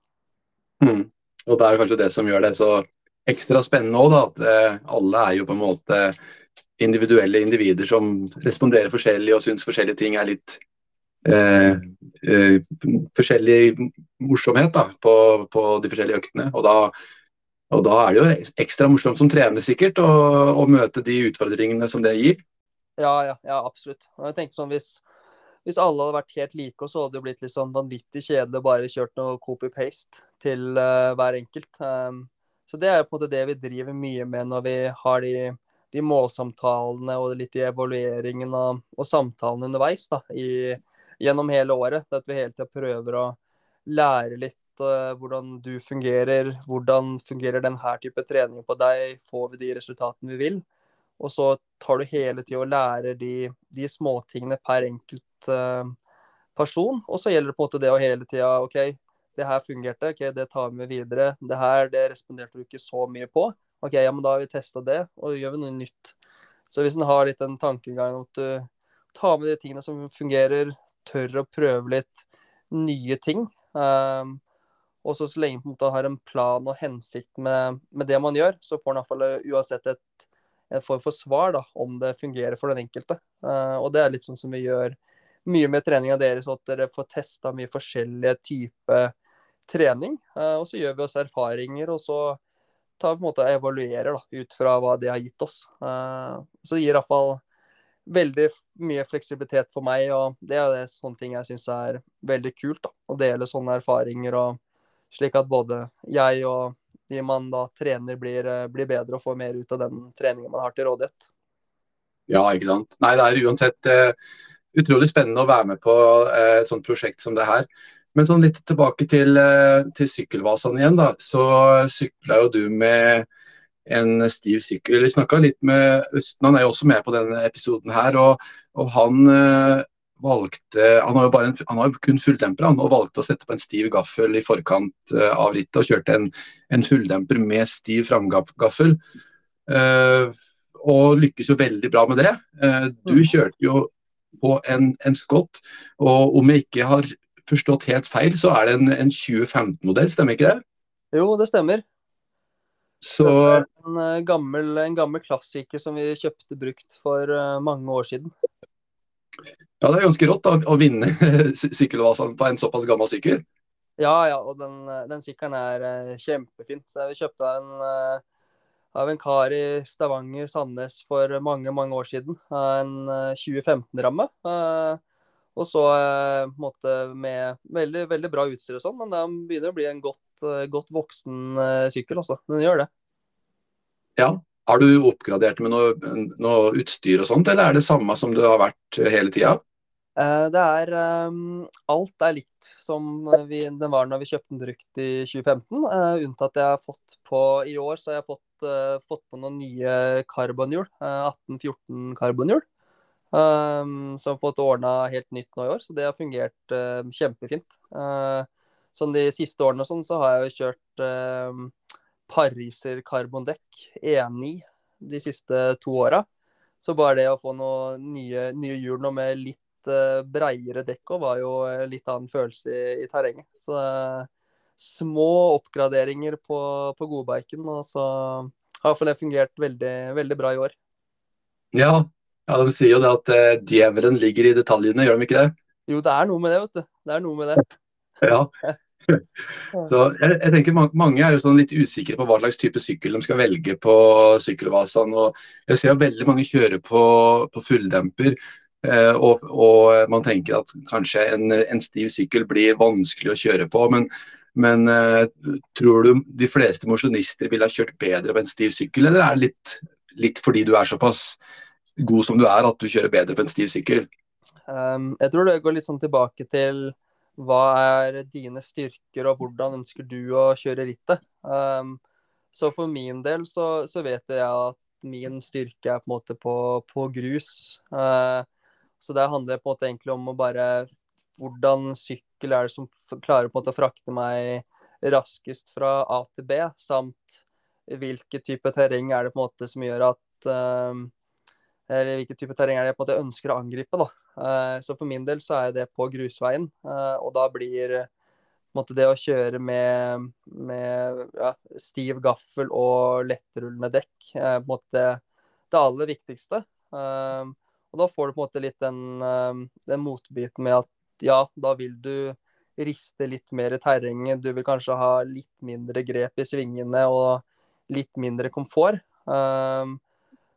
Mm. Og det er kanskje det som gjør det så ekstra spennende òg, at uh, alle er jo på en måte individuelle individer som responderer forskjellig og syns forskjellige ting er litt Eh, eh, forskjellig morsomhet da, på, på, de forskjellige øktene. Og da, og da, er det jo ekstra morsomt som trener sikkert å, møte de utfordringene som det gir. Ja, ja, ja absolutt. Og jeg tenker sånn, hvis, hvis alle hadde vært helt like, så hadde det blitt litt sånn vanvittig kjedelig å bare kjørt noe copy-paste til uh, hver enkelt. Um, så det er på en måte det vi driver mye med når vi har de, de målsamtalene og litt i evalueringen og, og samtalene underveis da, i, gjennom hele året. At vi hele tida prøver å lære litt uh, hvordan du fungerer. Hvordan fungerer denne type trening på deg? Får vi de resultatene vi vil? Og så tar du hele tida og lærer de, de småtingene per enkelt uh, person. Og så gjelder det på en måte det å hele tida OK, det her fungerte, ok, det tar vi med videre. Det her det responderte du ikke så mye på. OK, ja, men da har vi testa det, og gjør vi noe nytt. Så hvis en har litt den tankegangen at du tar med de tingene som fungerer, tør å prøve litt nye ting. Um, og så lenge man har en plan og hensikt med, med, det man gjør, så får man iallfall eh, uansett et, en form for svar da, om det fungerer for den enkelte. Uh, og det er litt sånn som vi gjør mye med treninga deres, at dere får testa mye forskjellige typer trening. Uh, og så gjør vi oss erfaringer, og så tar på en måte evaluerer da, ut fra hva det har gitt oss. Uh, så det gir iallfall veldig mye fleksibilitet for meg, og det er sånne ting jeg syns er veldig kult. da, Å dele sånne erfaringer, og slik at både jeg og de man da trener, blir, eh, blir bedre og får mer ut av den treningen man har til rådighet. Ja, ikke sant. Nei, det er uansett uh, utrolig spennende å være med på uh, et sånt prosjekt som det her. Men sånn litt tilbake til, til sykkelvasene igjen, da. Så sykla jo du med en stiv sykkel. Vi snakka litt med Østen, han er jo også med på denne episoden her. Og, og han øh, valgte Han har jo en, han har kun fulldemper han, og valgte å sette på en stiv gaffel i forkant øh, av rittet. Og kjørte en, en fulldemper med stiv framgaffel. Uh, og lykkes jo veldig bra med det. Uh, du mm. kjørte jo på en, en Scott, og om jeg ikke har forstått helt feil, så er det en, en 2015-modell, stemmer ikke det? Jo, det stemmer. Så en, eh, gammel, en gammel klassiker som vi kjøpte brukt for uh, mange år siden. Ja, det er ganske rått da, å vinne sykkelvasen på en såpass gammel sykkel. Ja, ja, og den, den sykkelen er kjempefint. Så vi kjøpte en uh, av en kar i Stavanger, Sandnes, for mange, mange år siden. En 2015-ramme. Og så måte, med veldig, veldig bra utstyr og sånn, men den begynner å bli en godt, godt voksen sykkel også. Den gjør det. Ja. Har du oppgradert med noe, noe, utstyr og sånt, eller er det samme som du har vært hele tida? Eh, det er Alt er likt som vi, den var når vi kjøpte den brukt i 2015. Uh, eh, unntatt jeg har fått på I år så har jeg fått, fått på noen nye karbonhjul. Uh, 1814 karbonhjul. Um, som har fått ordna helt nytt nå i år, så det har fungert kjempefint. sånn de siste årene sånn, så har jeg jo kjørt Pariser karbondekk 1.9 de siste to åra. Så bare det å få noen nye, nye hjul nå med litt uh, breiere dekk var jo litt annen følelse i, i terrenget. Så uh, små oppgraderinger på, på godbiken, og så har det fungert veldig, veldig bra i år. Ja, ja de sier jo det at uh, djevelen ligger i detaljene, gjør de ikke det? Jo, det er noe med det, vet du. Det er noe med det. ja. Så jeg, jeg, tenker Mange er jo sånn litt usikre på hva slags type sykkel de skal velge på sykkelvasaen. og Jeg ser jo veldig mange kjøre på, på fulldemper. Eh, og, og, man tenker at kanskje en, en, stiv sykkel blir vanskelig å kjøre på. Men, men eh, tror du de fleste mosjonister ville ha kjørt bedre på en stiv sykkel, eller er det litt, litt fordi du er såpass god som du er, at du kjører bedre på en stiv sykkel? Um, jeg tror det går litt sånn tilbake til hva er dine styrker, og hvordan ønsker du å kjøre rittet? Um, så for min del så, så, vet jeg at min styrke er på en måte på, på grus. Uh, så det handler på en måte egentlig om å bare Hvordan sykkel er det som klarer på en måte å frakte meg raskest fra A til B, samt hvilke type terreng er det på en måte som gjør at uh, eller hvilken type terreng er det jeg på en måte ønsker å angripe. da. Eh, så for min del så er det på grusveien, eh, og da blir måte, det å kjøre med, med ja, stiv gaffel og lettrullende dekk eh, på en måte det aller viktigste. Og da får du på en måte litt den, den motbiten med at ja, da vil du riste litt mer i terrenget. Du vil kanskje ha litt mindre grep i svingene og litt mindre komfort. Um,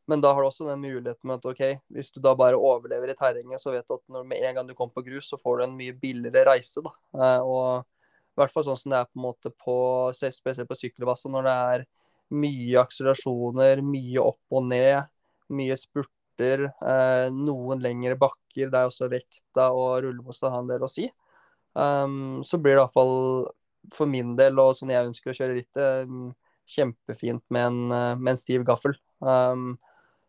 men da har du også den muligheten med at ok, hvis du da bare overlever i terrenget, så vet du at når med en gang du kommer på grus, så får du en mye billigere reise. da. Eh, og i hvert fall sånn som det er på en måte på, spesielt på sykkelvassa, når det er mye akselerasjoner, mye opp og ned, mye spurter, eh, noen lengre bakker, det er også vekta og rullemotstand har en del å si. Um, så blir det iallfall for min del, og sånn jeg ønsker å kjøre rittet, um, kjempefint med en, eh, med en stiv gaffel. Um,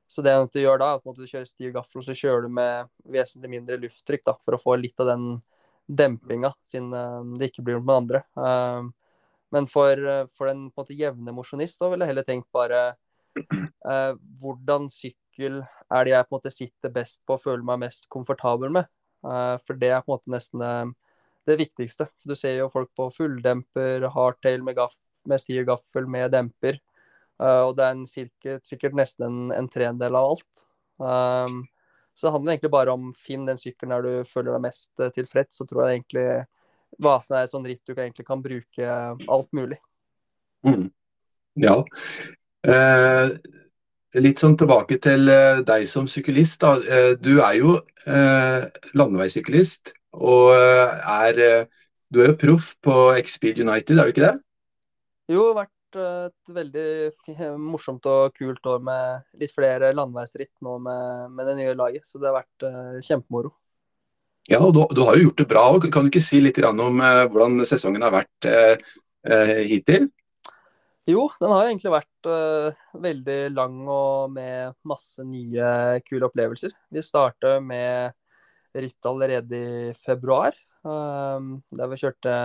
så det du gjør da, er at du kjører stiv gaffel, og så kjører du med vesentlig mindre lufttrykk da, for å få litt av den dempinga, siden uh, det ikke blir noe med andre. Uh, men for, uh, for den på en måte jevne mosjonist ville jeg heller tenkt bare eh, hvordan sykkel er det jeg på en måte sitter best på og føler meg mest komfortabel med. Eh, for det er på en måte nesten det, det viktigste. Du ser jo folk på fulldemper, hardtail med, gaff, med stiv gaffel med demper. Uh, og det er en, sikkert, nesten en, en tredel av alt. Um, så det handler egentlig bare om finn den sykkelen der du føler deg mest uh, tilfreds. Så tror jeg egentlig Vasen er et sånt ritt du kan, egentlig kan bruke alt mulig. Mm. Ja. Uh, litt sånn tilbake til deg som syklist. Du er jo landeveissyklist og er Du er jo proff på X-Speed United, er du ikke det? Jo, vært et veldig morsomt og kult år med litt flere landeveisritt nå med, med, det nye laget. Så det har vært uh, kjempemoro. Ja, og du, du, har jo gjort det bra òg. Kan du ikke si litt om uh, hvordan sesongen har vært uh, hittil? Jo, den har egentlig vært veldig lang og med masse nye kule opplevelser. Vi starta med ritt allerede i februar, der vi kjørte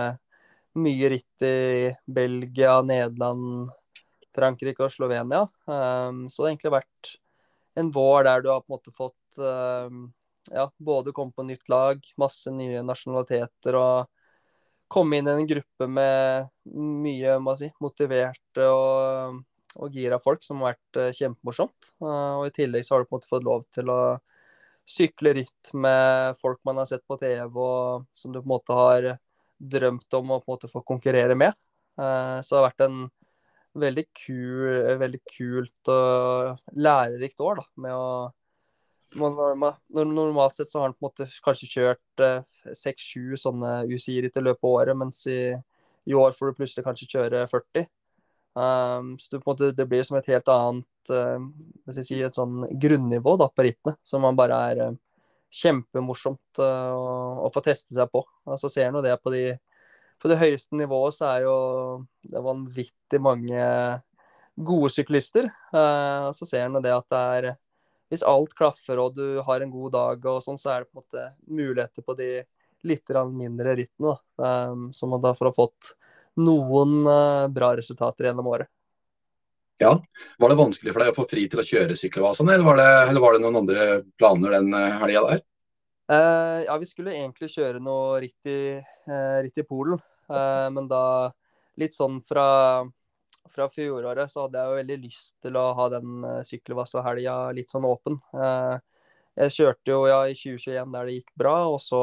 mye ritt i Belgia, Nederland, Frankrike og Slovenia. Um, så det har egentlig vært en vår der du har på en måte fått um, ja, både komme på nytt lag, masse nye nasjonaliteter og komme inn i en gruppe med mye si, motiverte og og gira folk, som har vært kjempemorsomt. Og i tillegg så har du på en måte fått lov til å sykle ritt med folk man har sett på TV, og som du på en måte har drømt om å på en måte få konkurrere med. Så det har vært en veldig, kul, veldig kult og lærerikt år da, med å Normalt sett så har han på en måte kanskje kjørt seks-sju eh, sånne UCI-ritt i løpet av året, mens i, i, år får du plutselig kanskje kjøre 40. Um, så du, måte, det blir som et helt annet uh, si, et sånn grunnivå da, på rittene, som man bare er uh, kjempemorsomt uh, å, å, få teste seg på. Og så ser det på de på det høyeste nivået så er jo det vanvittig mange gode syklister. Uh, så ser en det at det er Hvis alt klaffer og du har en god dag og sånn, så er det på en måte muligheter på de litt mindre rittene. Da, um, som man da får fått noen bra resultater gjennom året. Ja, Var det vanskelig for deg å få fri til å kjøre sykkelvasene, eller, eller, var det noen andre planer den helga der? Uh, ja, vi skulle egentlig kjøre noe ritt i, uh, ritt i Polen. Uh, men da litt sånn fra, fra fjoråret så hadde jeg jo veldig lyst til å ha den uh, sykkelvassa-helga litt sånn åpen. jeg kjørte jo ja, i 2021 der det gikk bra, og så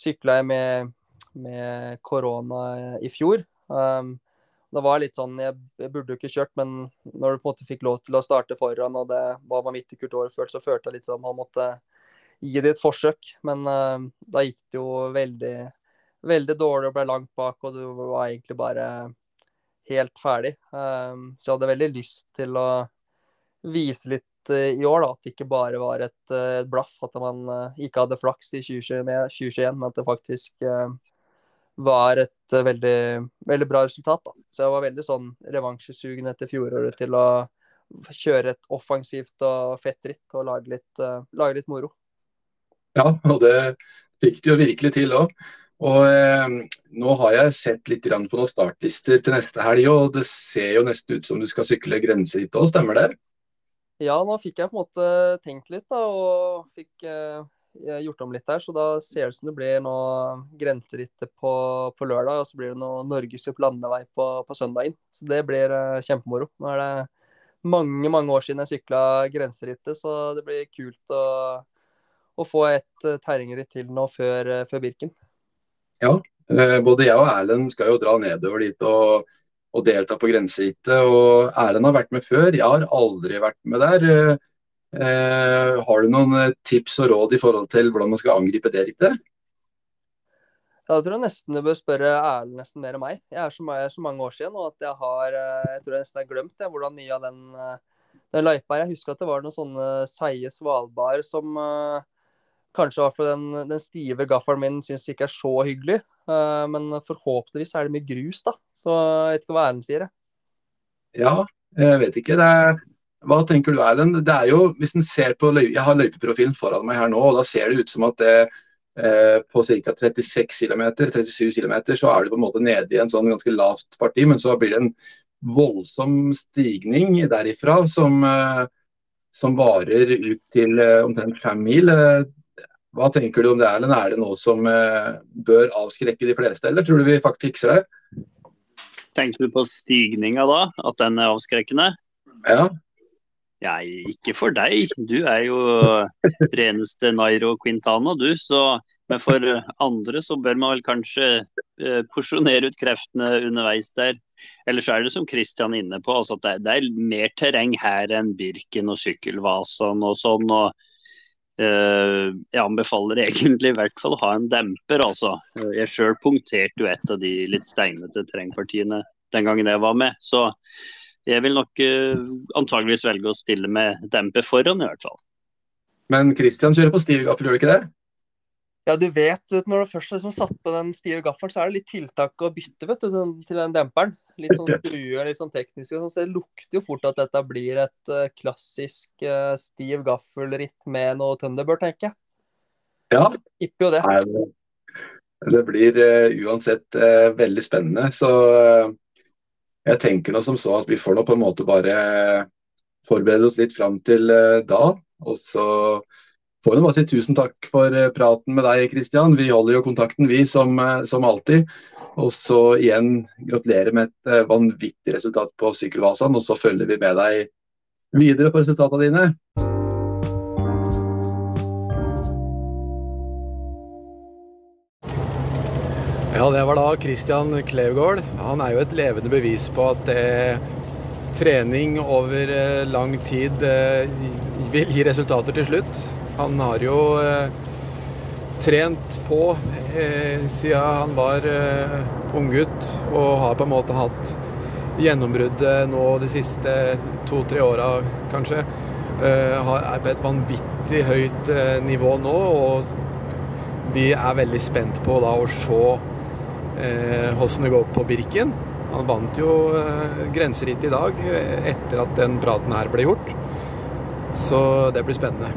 sykla jeg med, med korona i fjor. Um, det var litt sånn, jeg, burde jo ikke kjørt, men når du på en måte fikk lov til å starte foran, og det var vanvittig i året så følte jeg litt sånn han måtte gi det et forsøk. Men uh, da gikk det jo veldig, veldig dårlig og ble langt bak, og du var egentlig bare helt ferdig. Um, så jeg hadde veldig lyst til å vise litt uh, i år, da, at det ikke bare var et, uh, et blaff. At man ikke hadde flaks i 2021, men at det faktisk var et veldig, veldig bra resultat. Da. Så jeg var veldig sånn revansjesugen etter fjoråret til å kjøre et offensivt og fett ritt og lage litt, lage litt moro. Ja, og det fikk det jo virkelig til òg. Og eh, Nå har jeg sett litt på noen startlister til neste helg, og det ser jo nesten ut som du skal sykle grenseritt òg, stemmer det? Ja, nå fikk jeg på en måte tenkt litt da, og fikk eh, gjort om litt her. Så da ser det ut som det blir nå grenserittet på, på, lørdag, og så blir det noe norgescup landevei på, på søndagen. Så det blir eh, kjempemoro. Nå er det mange, mange år siden jeg sykla grenserittet, så det blir kult å å få et uh, terrengritt til nå før, før Birken. Ja, både jeg og Erlend skal jo dra nedover dit og, og delta på grenserittet. Og Erlend har vært med før, jeg har aldri vært med der. Har du noen tips og råd i forhold til hvordan man skal angripe det riktig? Ja, da tror jeg nesten du bør spørre Erlend nesten mer enn meg. Jeg er så, jeg er så mange år siden og at jeg har Jeg tror jeg nesten har glemt jeg, hvordan mye av den, den løypa. Jeg husker at det var noen sånne seige svalbard som uh, Kanskje hvert fall den, den stive gaffelen min syns ikke er så hyggelig. Uh, men forhåpentligvis er det mye grus, da. Så jeg vet ikke hva Erlend sier. Ja, jeg vet ikke. Det Er, hva tenker du Erlend? Det er jo, hvis en ser på Jeg har løypeprofilen foran meg her nå, og da ser det ut som at det eh, på ca. 36 km, 37 km, så er du på en måte nede i en sånn ganske lavt parti, men så blir det en voldsom stigning derifra som, eh, som varer ut til eh, omtrent fem mil. Hva tenker du om det, Erlend? Er det noe som eh, bør avskrekke de fleste, eller tror du vi faktisk fikser det? Tenker du på stigninga da, at den er avskrekkende? Ja. Ja, ikke for deg. Du er jo reneste Nairo Quintana, du. Så, men for andre så bør man vel kanskje eh, porsjonere ut kreftene underveis der. Ellers er det som Christian er inne på, altså at det, det er mer terreng her enn Birken og Sykkelvasan og sånn. og Eh, jeg anbefaler egentlig i hvert fall å ha en demper, altså. Jeg sjøl punkterte jo et av de litt steinete terrengpartiene den gangen jeg var med. Så jeg vil nok uh, antageligvis velge å stille med demper foran, i hvert fall. Men Christian kjører på stiv gaffel, gjør du ikke det? Ja, du vet, vet når du først liksom satt på den stive gaffelen, så er det litt tiltak å bytte vet du, til den demperen. Litt sånn skruer, litt sånn teknisk. Så det lukter jo fort at dette blir et uh, klassisk uh, stiv gaffelritt med noe Thunderbird, tenker jeg. Ja. Tipper jo det. Nei, det blir uh, uansett veldig spennende. Så jeg tenker nå som så at vi får nå på en måte bare forberede oss litt fram til da. Og så får vi bare si tusen takk for eh, praten med deg, Kristian. Vi holder jo kontakten, vi, som, eh, som alltid. Og så igjen gratulerer med et eh, vanvittig resultat på Sykkelvasaen, og så følger vi med deg videre på resultatene dine. Ja, det var da Christian Klevgaard. Han er jo et levende bevis på at det, trening over eh, lang tid eh, vil gi resultater til slutt. Han har jo trent på eh, siden han var eh, unggutt, og har på en måte hatt gjennombruddet nå de siste to-tre åra, kanskje. Eh, er på et vanvittig høyt eh, nivå nå, og vi er veldig spent på da å se hvordan det går på Birken. Han vant jo eh, grenseritt i dag eh, etter at den praten her ble gjort. Så det blir spennende.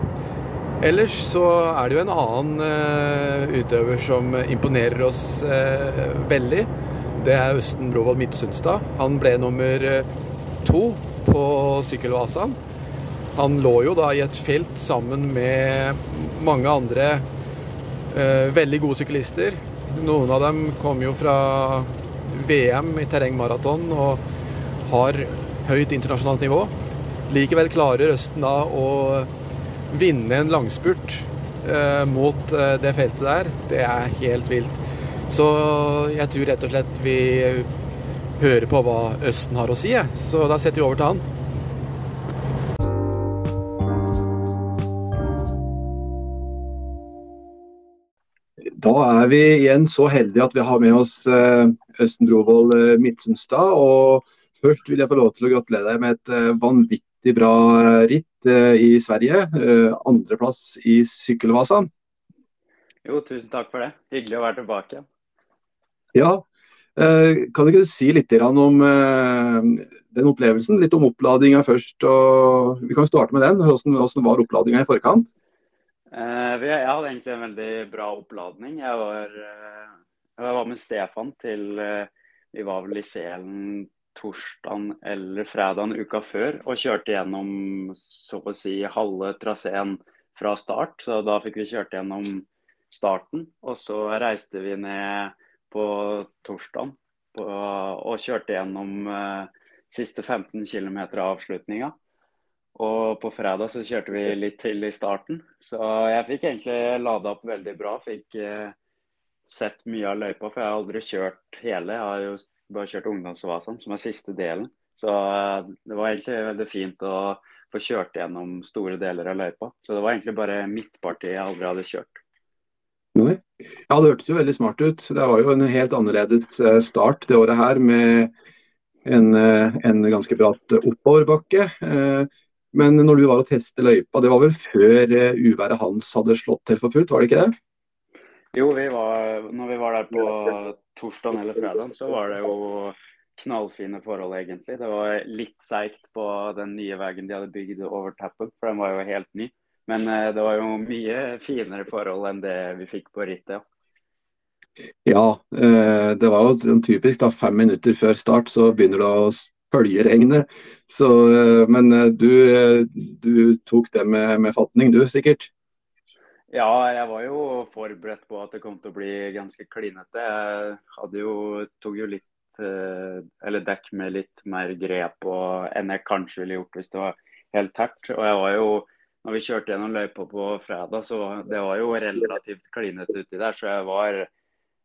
Ellers så er det jo en annen utøver som imponerer oss veldig. Det er Østen Brovold Midtsundstad. Han ble nummer to på sykkelvasaen. Han lå jo da i et felt sammen med mange andre veldig gode syklister. Noen av dem kom jo fra VM i terrengmaraton og har høyt internasjonalt nivå. Likevel klarer Østen da å vinne en langspurt eh, mot eh, det feltet der, det er helt vilt. Så jeg tror rett og slett vi hører på hva Østen har å si. Så da setter vi over til han. Da er vi igjen så heldige at vi har med oss eh, Østen Brovold Midtsundstad. Og først vil jeg få lov til å gratulere deg med et vanvittig vanvittig bra ritt eh, i Sverige. Eh, andreplass i Sykkelvasaen. Jo, tusen takk for det. Hyggelig å være tilbake igjen. Ja. Kan kan du ikke si litt om den opplevelsen? Litt om oppladinga først. og Vi kan starte med den. Hvordan var oppladinga i forkant? Jeg hadde egentlig en veldig bra oppladning. Jeg var, jeg var med Stefan til Vi var vel i Selen torsdagen eller fredagen uka før og kjørte gjennom så å si halve traseen fra start. Så da fikk vi kjørt gjennom starten. Og så reiste vi ned på torsdagen og kjørte gjennom eh, siste 15 km av avslutninga. Og på fredag så kjørte vi litt til i starten. Så jeg fikk egentlig lada opp veldig bra. Fikk eh, sett mye av løypa, for jeg har aldri kjørt hele. Jeg har jo bare kjørt ungdomsvasaen, som er siste delen. Så eh, det var egentlig veldig fint å få kjørt gjennom store deler av løypa. Så det var egentlig bare midtpartiet jeg aldri hadde kjørt. Ja, det hørtes jo veldig smart ut. Det var jo en helt annerledes eh, start det året her med en, eh, en ganske bratt oppoverbakke. Men når du var og testet løypa, det var vel før uværet Hans hadde slått til for fullt, var det ikke det? Jo, vi var, når vi var der på torsdag eller fredag, så var det jo knallfine forhold, egentlig. Det var litt seigt på den nye veien de hadde bygd over tappen, for den var jo helt ny. Men eh, det var jo mye finere forhold enn det vi fikk på rittet. Ja. Ja, eh, det var jo typisk da fem minutter før start så begynner det å følge regnet. Så, eh, men du, du, tok det med, med fatning du, sikkert? Ja, jeg var jo forberedt på at det kom til å bli ganske klinete. Jeg hadde jo, tok jo litt eh, eller dekk med litt mer grep og, enn jeg kanskje ville gjort hvis det var helt tært. Og jeg var jo, når vi kjørte gjennom løypa på fredag, så det var jo relativt klinete uti der. Så jeg var,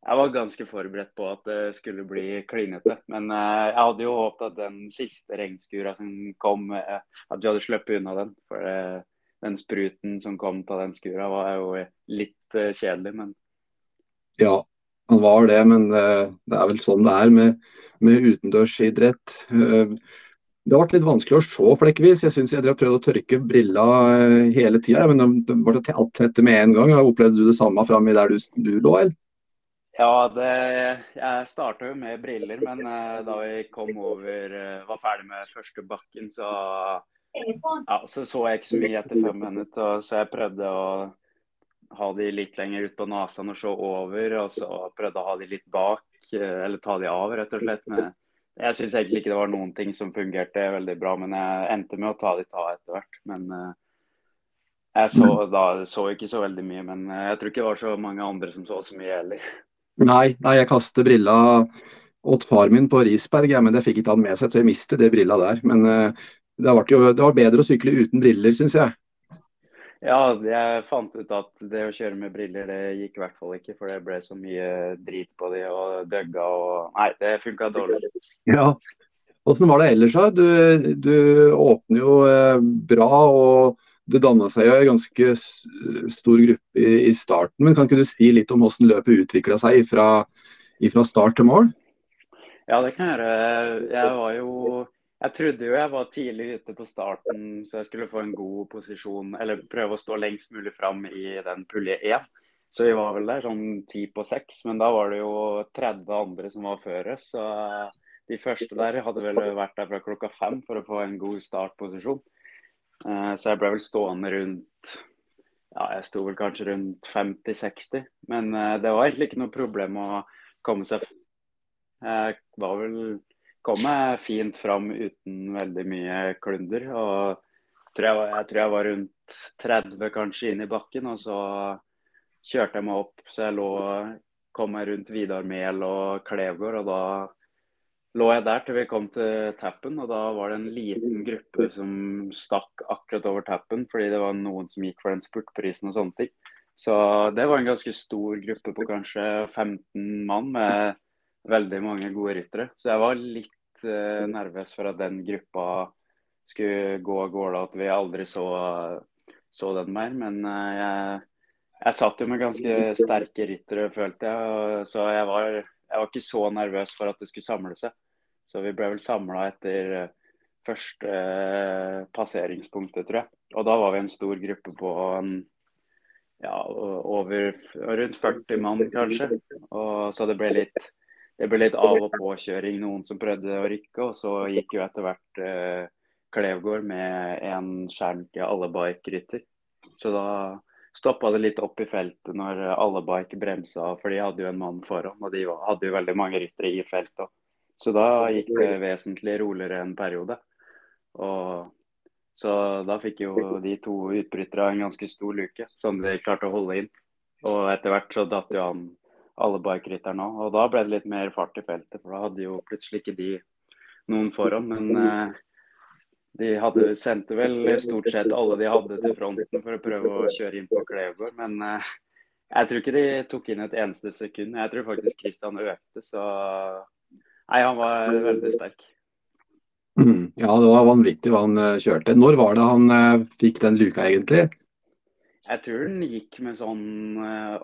jeg var ganske forberedt på at det skulle bli klinete. Men uh, jeg hadde jo håpet at den siste regnskura som kom, uh, at vi hadde sluppet unna den. For uh, den spruten som kom på den skura, var jo litt kjedelig, men Ja, han var det, men det er vel sånn det er med, med utendørsidrett. Det ble litt vanskelig å se flekkvis. Jeg syns jeg har prøvd å tørke brilla hele tida, men det ble alt tette med en gang. Opplevde du det samme framme der du, du lå, eller? Ja, det, jeg starta jo med briller, men da vi kom over, var ferdig med første bakken, så ja, så så jeg ikke så mye etter fem minutter, så jeg prøvde å ha de litt lenger ut på nesen og se over. Og så prøvde å ha de litt bak, uh, eller ta de av, rett og slett. Men jeg syns egentlig ikke det var noen ting som fungerte veldig bra, men jeg endte med å ta de ta etter hvert. Men uh, jeg så da så ikke så veldig mye, men uh, jeg tror ikke det var så mange andre som så så mye heller. Nei, nei, jeg kastet brilla åt far min på Risberg, ja, men det fikk ikke han med seg, så jeg mistet det brilla der. Men uh, det, jo, det var bedre å sykle uten briller, syns jeg. Ja, jeg fant ut at det å kjøre med briller det gikk i hvert fall ikke. For det ble så mye drit på de og døgga og Nei, det funka dårlig. Ja. Åssen var det ellers, da? Du, du åpner jo eh, bra, og det danna seg jo en ganske stor gruppe i, i, starten. Men kan ikke du si litt om hvordan løpet utvikla seg fra, start til mål? Ja, det kan jeg gjøre. Jeg var jo jeg trodde jo jeg var tidlig ute på starten, så jeg skulle få en god posisjon. Eller prøve å stå lengst mulig fram i den pulje 1. Så vi var vel der sånn ti på seks. Men da var det jo 30 andre som var før oss. Så de første der hadde vel vært der fra klokka fem for å få en god startposisjon. Eh, så jeg ble vel stående rundt Ja, jeg sto vel kanskje rundt 50-60. Men eh, det var egentlig ikke noe problem å komme seg Jeg var vel kom meg fint fram uten veldig mye klunder. og tror jeg, jeg, tror jeg var rundt 30 kanskje inn i bakken, og så kjørte jeg meg opp. Så jeg lå, kom meg rundt Vidar Mehl og Klevgård, og da lå jeg der til vi kom til tappen. Og da var det en liten gruppe som stakk akkurat over tappen, fordi det var noen som gikk for den spurtprisen og sånne ting. Så det var en ganske stor gruppe på kanskje 15 mann med veldig mange gode ryttere. Så jeg var litt uh, nervøs for at den gruppa skulle gå av gårde, at vi aldri så, så den mer. Men uh, jeg, jeg, satt jo med ganske sterke ryttere, følte jeg. Så jeg var, jeg var, ikke så nervøs for at det skulle samle seg. Så vi ble vel samla etter uh, første passeringspunktet, tror jeg. Og da var vi en stor gruppe på en, ja, over rundt 40 mann, kanskje. Og så det ble litt det ble litt av- og påkjøring. Noen som prøvde å rykke, og så gikk jo etter hvert eh, Klevgård med en skjernke alle bike-rytter. Så da stoppa det litt opp i feltet når alle bike bremsa, for de hadde jo en mann foran. Og de hadde jo veldig mange ryttere i feltet. Så da gikk det vesentlig roligere en periode. Og så da fikk jo de to utbryterne en ganske stor luke, som de klarte å holde inn. Og etter hvert så datt jo han alle bikerytterne òg. Og da ble det litt mer fart i feltet, for da hadde jo plutselig ikke de noen foran. Men eh, de hadde, sendte vel stort sett alle de hadde til fronten for å prøve å kjøre inn på Klevegård, Men uh, jeg tror ikke de tok inn et eneste sekund. Jeg tror faktisk Kristian økte, så Nei, han var veldig sterk. Mm, ja, det var vanvittig hva han uh, kjørte. Når var det han uh, fikk den luka, egentlig? Jeg tror den gikk med sånn uh,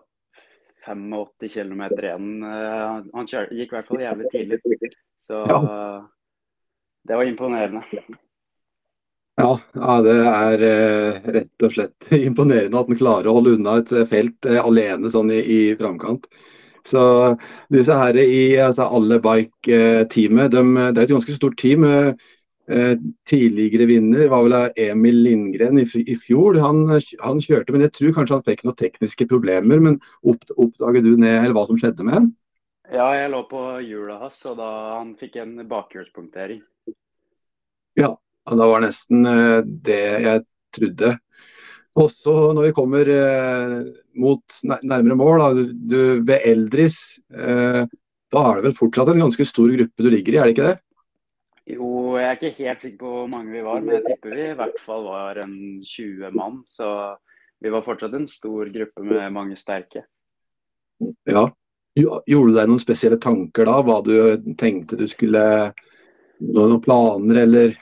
85 km igjen. Eh, han kjør, gikk i hvert fall jævlig tidlig. Så ja. det var imponerende. Ja, det er eh, rett og slett imponerende at han klarer å holde unna et felt eh, alene sånn i, i framkant. Så disse her i altså, alle bike-teamet, de, det er et ganske stort team. Eh, Eh, tidligere vinner var vel Emil Lindgren i, i fjor. Han, han, kjørte, men jeg tror kanskje han fikk noen tekniske problemer. Men opp, oppdaget du ned eller hva som skjedde med ham? Ja, jeg lå på hjula hans, og da han fikk en bakhjulspunktering. Ja, da var nesten eh, det jeg trodde. Også når vi kommer eh, mot nærmere mål, da, du, ved Eldris, eh, da er det vel fortsatt en ganske stor gruppe du ligger i, er det ikke det? Jo, jeg er ikke helt sikker på hvor mange vi var, men jeg tipper vi i hvert fall var en 20 mann. Så vi var fortsatt en stor gruppe med mange sterke. Ja. Gjorde du deg noen spesielle tanker da? Hva du tenkte du skulle Noen planer, eller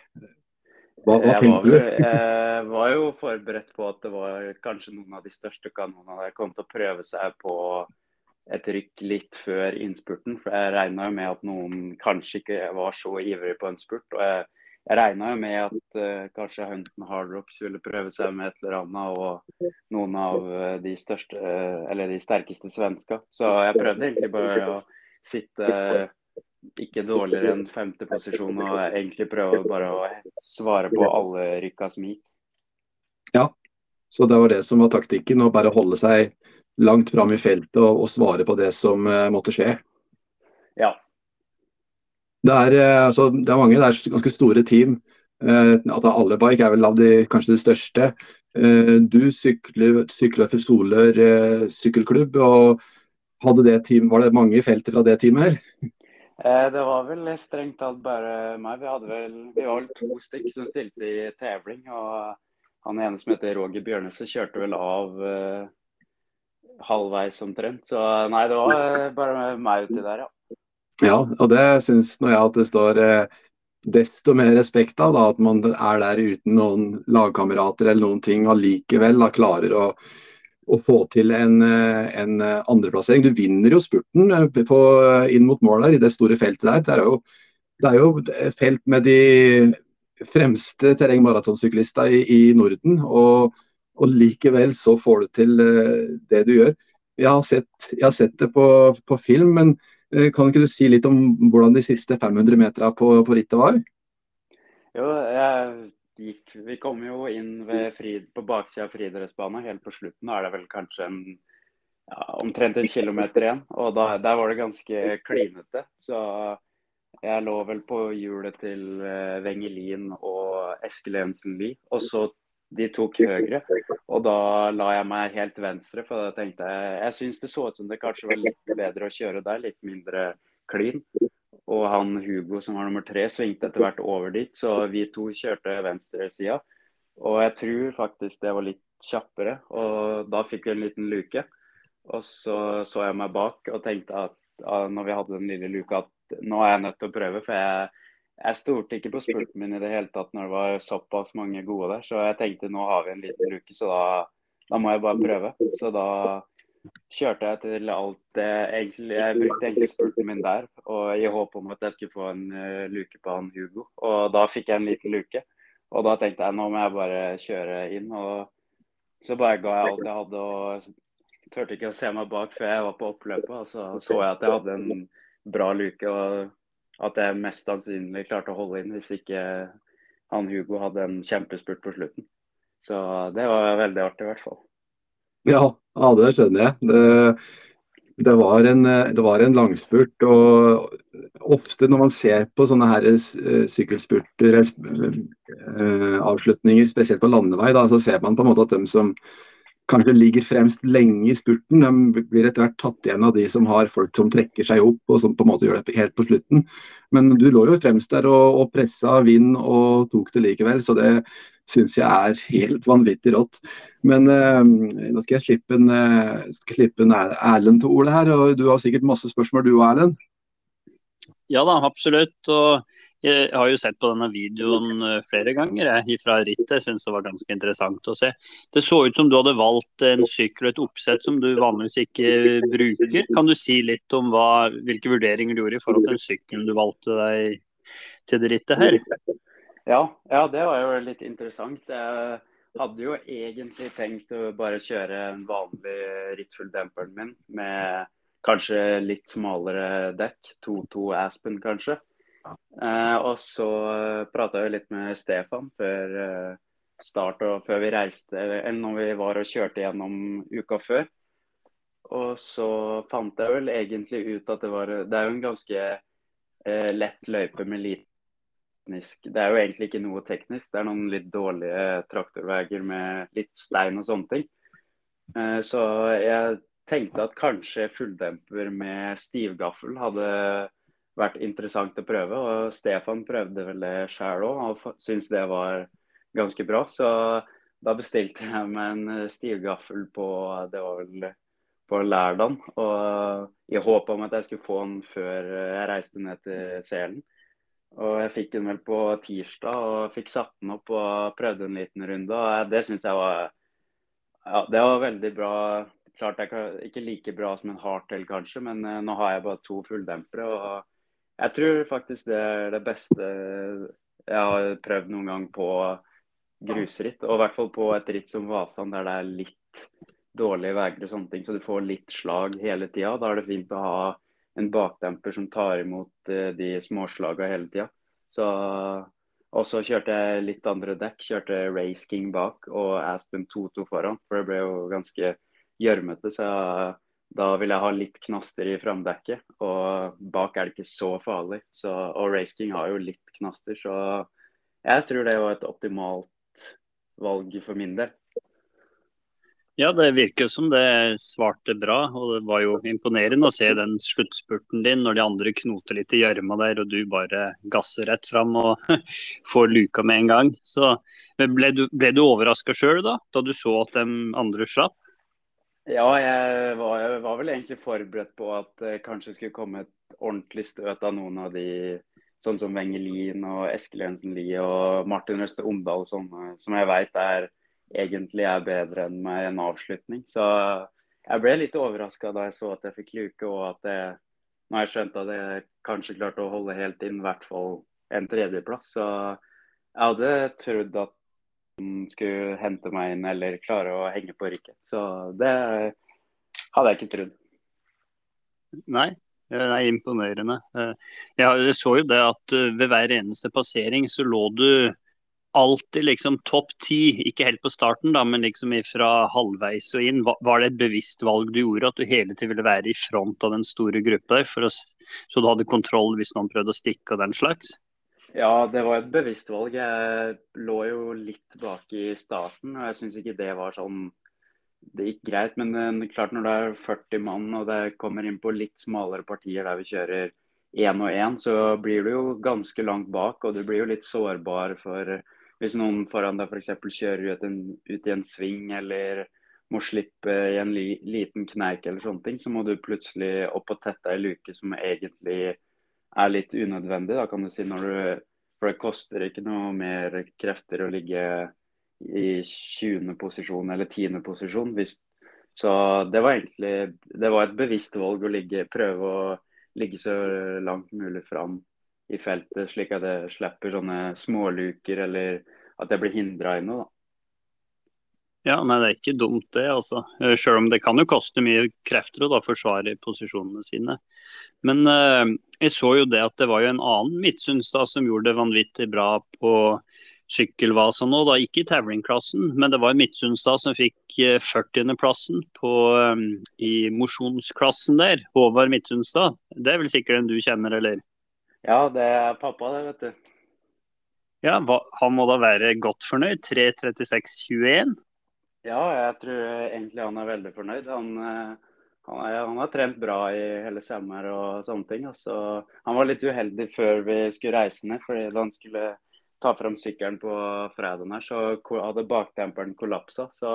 hva, hva tenkte du? Jeg var jo forberedt på at det var kanskje noen av de største kanonene der kom til å prøve seg på et rykk litt før innspurten. For jeg regna jo med at noen kanskje ikke var så ivrig på en spurt. Og jeg, jeg regna jo med at uh, kanskje Hunton Hardrocks ville prøve seg med et eller annet, og noen av uh, de største, uh, eller de sterkeste svenska. Så jeg prøvde egentlig bare å sitte ikke dårligere enn femteposisjon og egentlig prøve bare å svare på alle rykka som gikk. Ja, så det var det som var taktikken, å bare holde seg langt fram i feltet og, og, svare på det som uh, måtte skje. Ja. Det er, uh, altså, det er, mange, det er ganske store team. Uh, at alle bike er vel av de kanskje det største. du sykler, sykler for Soler sykkelklubb. og hadde det team, Var det mange i feltet fra det teamet her? Eh, det var vel strengt tatt bare meg. Vi, vel, vi var vel to stykk som stilte i tevling. Og han ene som heter Roger Bjørnese, kjørte vel av eh, halvveis omtrent. Så nei, det var bare meg uti der, ja. Ja, og det syns nå jeg at det står eh, desto mer respekt av. Da, at man er der uten noen lagkamerater eller noen ting, allikevel da, klarer å å få til en, eh, en eh, andreplassering. Du vinner jo spurten eh, på, inn mot mål der, i det store feltet der. Det er jo, det er jo felt med de fremste terrengmaratonsyklistene i, i, Norden. Og, og, likevel så får du til det du gjør. Jeg har sett, jeg har sett det på, på, film, men kan ikke du si litt om hvordan de siste 500 meterne på, på rittet var? Jo, jeg gikk Vi kom jo inn frid, på baksida av friidrettsbanen. Helt på slutten da er det vel kanskje en, ja, omtrent en kilometer igjen. Og da, der var det ganske klinete. Så jeg lå vel på hjulet til uh, Wengelin og Eskil Jensen Lie. Og så de tok høyre. Og da la jeg meg helt venstre, for da tenkte jeg Jeg syns det så ut som det kanskje var litt bedre å kjøre der, litt mindre klin. Og han Hugo som var nummer tre, svingte etter hvert over dit. Så vi to kjørte venstresida. Og jeg tror faktisk det var litt kjappere. Og da fikk vi en liten luke. Og så så jeg meg bak og tenkte at når vi hadde den lille luka, at nå er jeg nødt til å prøve. For jeg, jeg stolte ikke på spurten min i det hele tatt når det var såpass mange gode der. Så jeg tenkte nå har vi en liten luke, så da, da må jeg bare prøve. Så da kjørte jeg til alt det egentlig, Jeg brukte egentlig spurten min der og i håp om at jeg skulle få en uh, luke på han Hugo. Og da fikk jeg en liten luke. Og da tenkte jeg nå må jeg bare kjøre inn. Og så bare ga jeg alt jeg hadde og turte ikke å se meg bak før jeg var på oppløpet. Og så så jeg at jeg hadde en bra luke og at jeg mest sannsynlig klarte å holde inn hvis ikke han Hugo hadde en kjempespurt på slutten. Så det var veldig artig i hvert fall. Ja, ja det skjønner jeg. Det, det, var en, det, var en, langspurt. og Ofte når man ser på sånne her eh, sykkelspurter, eh, avslutninger, spesielt på landevei, da, så ser man på en måte at de som kanskje ligger fremst lenge i spurten, de blir etter hvert tatt igjen av de som har folk som trekker seg opp og som på en måte gjør det helt på slutten. Men du lå jo fremst der og, og pressa vind og tok det likevel, så det, syns jeg er helt vanvittig rått. Men uh, nå skal jeg slippe en, uh, slippe en Erlend til ordet her. og Du har sikkert masse spørsmål du og Erlend? Ja da, absolutt. og jeg har jo sett på denne videoen eh, flere ganger jeg, fra rittet. Jeg syns det var ganske interessant å se. Det så ut som du hadde valgt en sykkel og et oppsett som du vanligvis ikke bruker. Kan du si litt om hva, hvilke vurderinger du gjorde i forhold til den sykkelen du valgte deg til det rittet her? Ja, ja, det var jo litt interessant. Jeg hadde jo egentlig tenkt å bare kjøre en vanlig rittfull-demperen min med kanskje litt smalere dekk. 2-2 Aspen, kanskje. Eh, og så prata jeg litt med Stefan før eh, start og før vi reiste, eller når vi var og kjørte gjennom uka før. Og så fant jeg vel egentlig ut at det var Det er jo en ganske eh, lett løype med lite teknisk. Det er jo egentlig ikke noe teknisk. Det er noen litt dårlige traktorveier med litt stein og sånne ting. Eh, så jeg tenkte at kanskje fulldemper med stivgaffel hadde vært interessant å prøve. Og Stefan prøvde vel det sjøl òg, og syntes det var ganske bra. Så da bestilte jeg meg en stivgaffel på det var vel på lørdag. Og i håp om at jeg skulle få den før jeg reiste ned til Selen. Og jeg fikk den vel på tirsdag og fikk satt den opp og prøvde en liten runde. og Det syns jeg var ja, det var veldig bra. Klart det er ikke like bra som en hardtail kanskje, men uh, nå har jeg bare to fulldempere. og Jeg tror faktisk det er det beste jeg har prøvd noen gang på grusritt. Og i hvert fall på et ritt som Vasan der det er litt dårlige veier og sånne ting, så du får litt slag hele tida. Da er det fint å ha en bakdemper som tar imot uh, de småslagene hele tida. Og så kjørte jeg litt andre dekk. Kjørte Race King bak og Aspen 2-2 foran. For det ble jo ganske gjørmete, så jeg, da vil jeg ha litt knaster i framdekket. Og bak er det ikke så farlig. Så, og Race King har jo litt knaster, så jeg tror det var et optimalt valg for min del. Ja, det virker som det svarte bra. Og det var jo imponerende å se den sluttspurten din når de andre knoter litt i gjørma der, og du bare gasser rett fram og får luka med en gang. Så ble du, ble du overraska sjøl da, da du så at de andre slapp? Ja, jeg var, jeg var, vel egentlig forberedt på at det kanskje skulle komme et ordentlig støt av noen av de sånn som Wengelin og Eskil Jensen Lie og Martin Røste Omdal, som, som jeg veit er egentlig er bedre enn med en avslutning. Så jeg ble litt overraska da jeg så at jeg fikk luke, og at jeg, når jeg skjønte at jeg kanskje klarte å holde helt inn, i hvert fall en tredjeplass. Så jeg hadde trodd at han skulle hente meg inn eller klare å henge på rykket. Så det hadde jeg ikke trodd. Nei, det er imponerende. Jeg så jo det at eh, ved hver eneste passering så lå du alltid liksom topp ti, ikke helt på starten, da, men liksom fra halvveis og inn. Var det et bevisst valg du gjorde, at du hele tiden ville være i front av den store gruppa der, så du hadde kontroll hvis noen prøvde å stikke og den slags? Ja, det var et bevisst valg. Jeg lå jo litt bak i starten, og jeg syns ikke det var sånn Det gikk greit, men uh, klart når det er 40 mann og det kommer inn på litt smalere partier der vi kjører én og én, så blir du jo ganske langt bak, og du blir jo litt sårbar for hvis noen foran deg f.eks. kjører ut, en, ut, i en sving eller må slippe i en li, liten kneik eller sånne ting, så må du plutselig opp og tette ei luke som egentlig er litt unødvendig, da kan du si. når du For det koster ikke noe mer krefter å ligge i 20. posisjon eller 10. posisjon. Hvis, så det var egentlig det var et bevisst valg å ligge, prøve å ligge så langt mulig fram i feltet, slik at jeg slipper sånne småluker eller at jeg blir hindra i noe. da. Ja, nei, Det er ikke dumt, det. altså. Eh, selv om det kan jo koste mye krefter å da forsvare posisjonene sine. Men eh, jeg så jo det at det var jo en annen Midtsundstad som gjorde det vanvittig bra på sykkelvasa nå, da ikke i Tavring-klassen, men det var Midtsundstad som fikk 40.-plassen um, i mosjonsklassen der. Håvard Midtsundstad. Det er vel sikkert en du kjenner, eller? Ja, det er pappa det, vet du. Ja, Han må da være godt fornøyd? 3.36,21? Ja, jeg tror egentlig han er veldig fornøyd. Han, eh, han, er, han har trent bra i hele sommer og sånne ting. Altså, han var litt uheldig før vi skulle reise ned, fordi da han skulle ta fram sykkelen på fredagen her, så hadde bakdemperen kollapsa. Så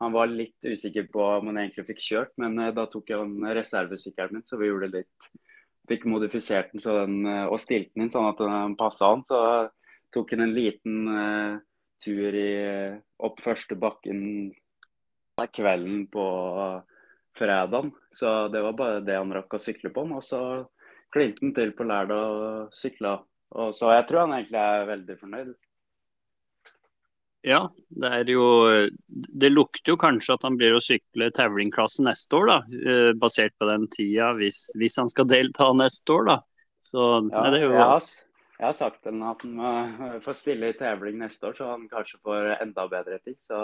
han var litt usikker på om han egentlig fikk kjørt, men eh, da tok han reservesykkelen min, så vi gjorde litt fikk modifisert den, den, eh, og stilt den inn sånn at den passa han. Så tok han en liten uh, tur i, opp første bakken kvelden på fredagen. Så det var bare det han rakk å sykle på. Og så klinte han til på lørdag og sykla. Og så jeg tror han egentlig er veldig fornøyd. Ja, det er jo Det lukter jo kanskje at han blir å sykle Tavring-klassen neste år, da. Eh, basert på den tida, hvis, hvis, han skal delta neste år, da. Så ja, det er jo jeg har, jeg har sagt til ham at han får stille i Tavring neste år, så han kanskje får enda bedre tid. Så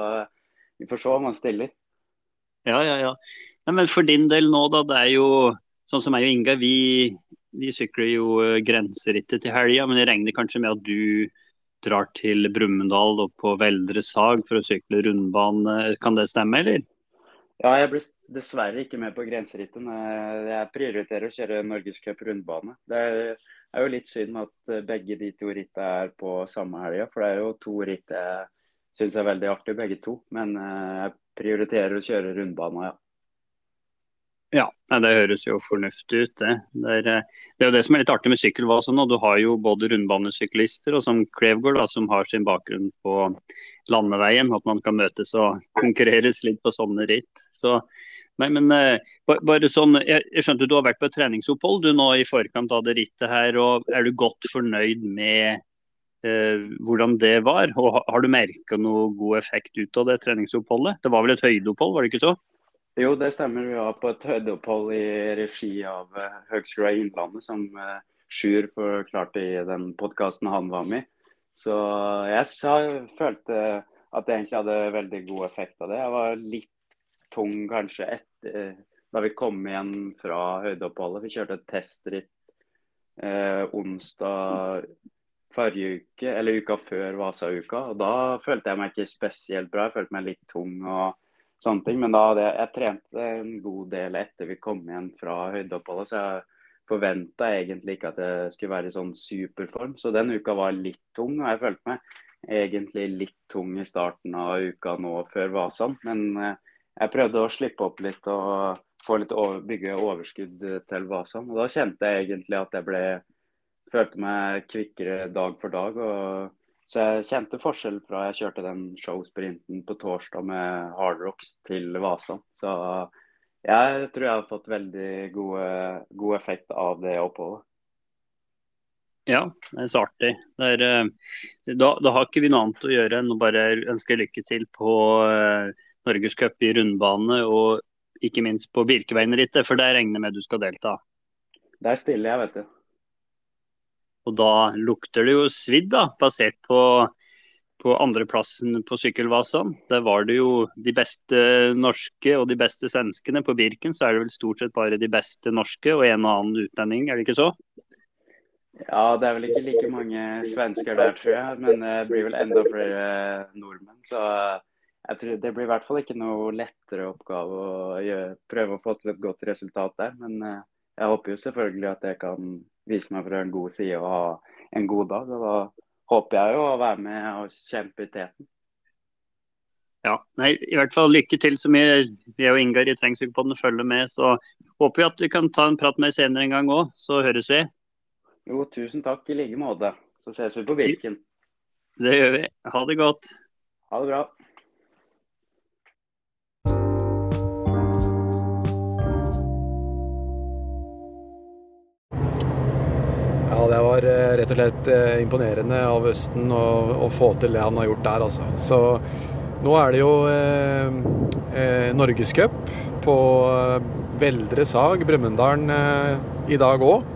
vi får se om han stiller. Ja, ja, ja. Nei, men for din del nå, da. Det er jo sånn som meg og Inga, vi, vi sykler jo eh, grenserittet til helga. Men jeg regner kanskje med at du drar til Brumunddal og på Veldre Sag for å sykle rundbane. Kan det stemme, eller? Ja, jeg blir dessverre ikke med på grenseritten. Jeg prioriterer å kjøre Norgescup rundbane. Det er jo litt synd at begge de to rittene er på samme helga, for det er jo to ritt jeg syns er veldig artig, begge to. Men eh, jeg prioriterer å kjøre rundbane, ja. Ja, det høres jo fornuftig ut, det. Det er, eh, det er, jo det som er litt artig med sykkelvasa nå. Du har jo både rundbanesyklister og som Klevgård, da, som har sin bakgrunn på landeveien. At man kan møtes og konkurreres litt på sånne ritt. Så, nei, men eh, bare sånn, jeg skjønte du har vært på et treningsopphold du nå i forkant av det rittet her. og Er du godt fornøyd med eh, hvordan det var? Og Har du merka noe god effekt ut av det treningsoppholdet? Det var vel et høydeopphold, var det ikke så? Jo, det stemmer. Vi var på et høydeopphold i regi av uh, Høgskolen i Innlandet, som uh, Sjur forklarte i den podkasten han var med i. Så jeg sa, følte at det egentlig hadde veldig god effekt av det. Jeg var litt tung kanskje etter da vi kom igjen fra høydeoppholdet. Vi kjørte et testritt eh, onsdag forrige uke, eller uka før Vasa-uka. og Da følte jeg meg ikke spesielt bra. Jeg følte meg litt tung. og sånne ting. Men da hadde jeg, jeg trente en god del etter vi kom igjen fra høydeoppholdet, så jeg forventa egentlig ikke at jeg skulle være i sånn superform. Så den uka var litt tung, og jeg følte meg egentlig litt tung i starten av uka nå før Vasan. Men eh, jeg prøvde å slippe opp litt og få litt over, bygge overskudd til Vasan. Og da kjente jeg egentlig at jeg ble følte meg kvikkere dag for dag. og så jeg kjente forskjell fra jeg kjørte den showsprinten på torsdag med Hardrocks til Vasa. Så jeg tror jeg har fått veldig gode, god effekt av det oppholdet. Ja, det er så artig. Er, eh, da, da, har ikke vi noe annet å gjøre enn å bare ønske lykke til på uh, Norgescup i rundbane og ikke minst på Birkeveinrittet, for der regner jeg med du skal delta. Der stiller jeg, vet du. Og da lukter det jo svidd, da, basert på, på andreplassen på Sykkelvasaen. Der var det jo de beste norske og de beste svenskene. På Birken så er det vel stort sett bare de beste norske og en og annen utlending, er det ikke så? Ja, det er vel ikke like mange svensker der, tror jeg. Men det blir vel enda flere nordmenn. Så jeg tror det blir i hvert fall ikke noe lettere oppgave å gjøre, prøve å få til et godt resultat der. Men eh, jeg håper jo selvfølgelig at det kan vise meg fra en god side og ha en god dag. og Da håper jeg jo å være med og kjempe i teten. Ja, nei, I hvert fall lykke til så mye. Vi og Ingar i Trengsykkelpodden følger med. Så håper vi at du kan ta en prat med senere en gang òg, så høres vi. Jo, tusen takk i like måte. Så ses vi på Birken. Det gjør vi. Ha det godt. Ha det bra. Var eh, rett og slett eh, imponerende av Østen å, få til det han har gjort der, altså. Så nå er det jo eh, eh, Norgescup på Veldre Sag, Brumunddal, i dag òg.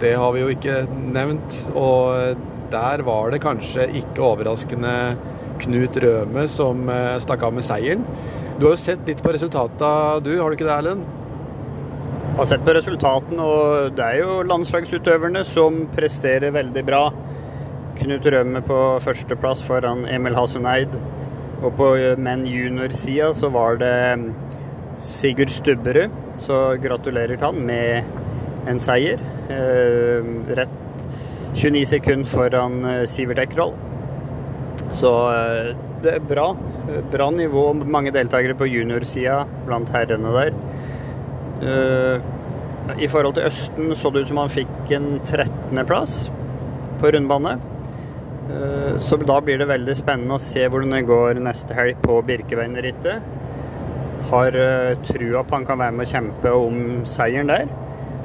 Det har vi jo ikke nevnt. Og der var det kanskje ikke overraskende Knut Røme som stakk av med seieren. Du har jo sett litt på resultata du, har du ikke det, Erlend? Har sett på resultatene, og det er jo landslagsutøverne som presterer veldig bra. Knut Rømme på førsteplass foran Emil Hasuneid. Og på menn junior-sida så var det Sigurd Stubberud, så gratulerer han med en seier. Eh, rett 29 sekunder foran eh, Sivert Ekroll. Så eh, det er bra. Bra nivå, mange deltakere på juniorsida blant herrene der. Uh, I forhold til Østen så det ut som han fikk en 13.-plass på rundbane. Uh, så da blir det veldig spennende å se hvordan det går neste helg på Birkeveinrittet. Har uh, trua på han kan være med å kjempe om seieren der.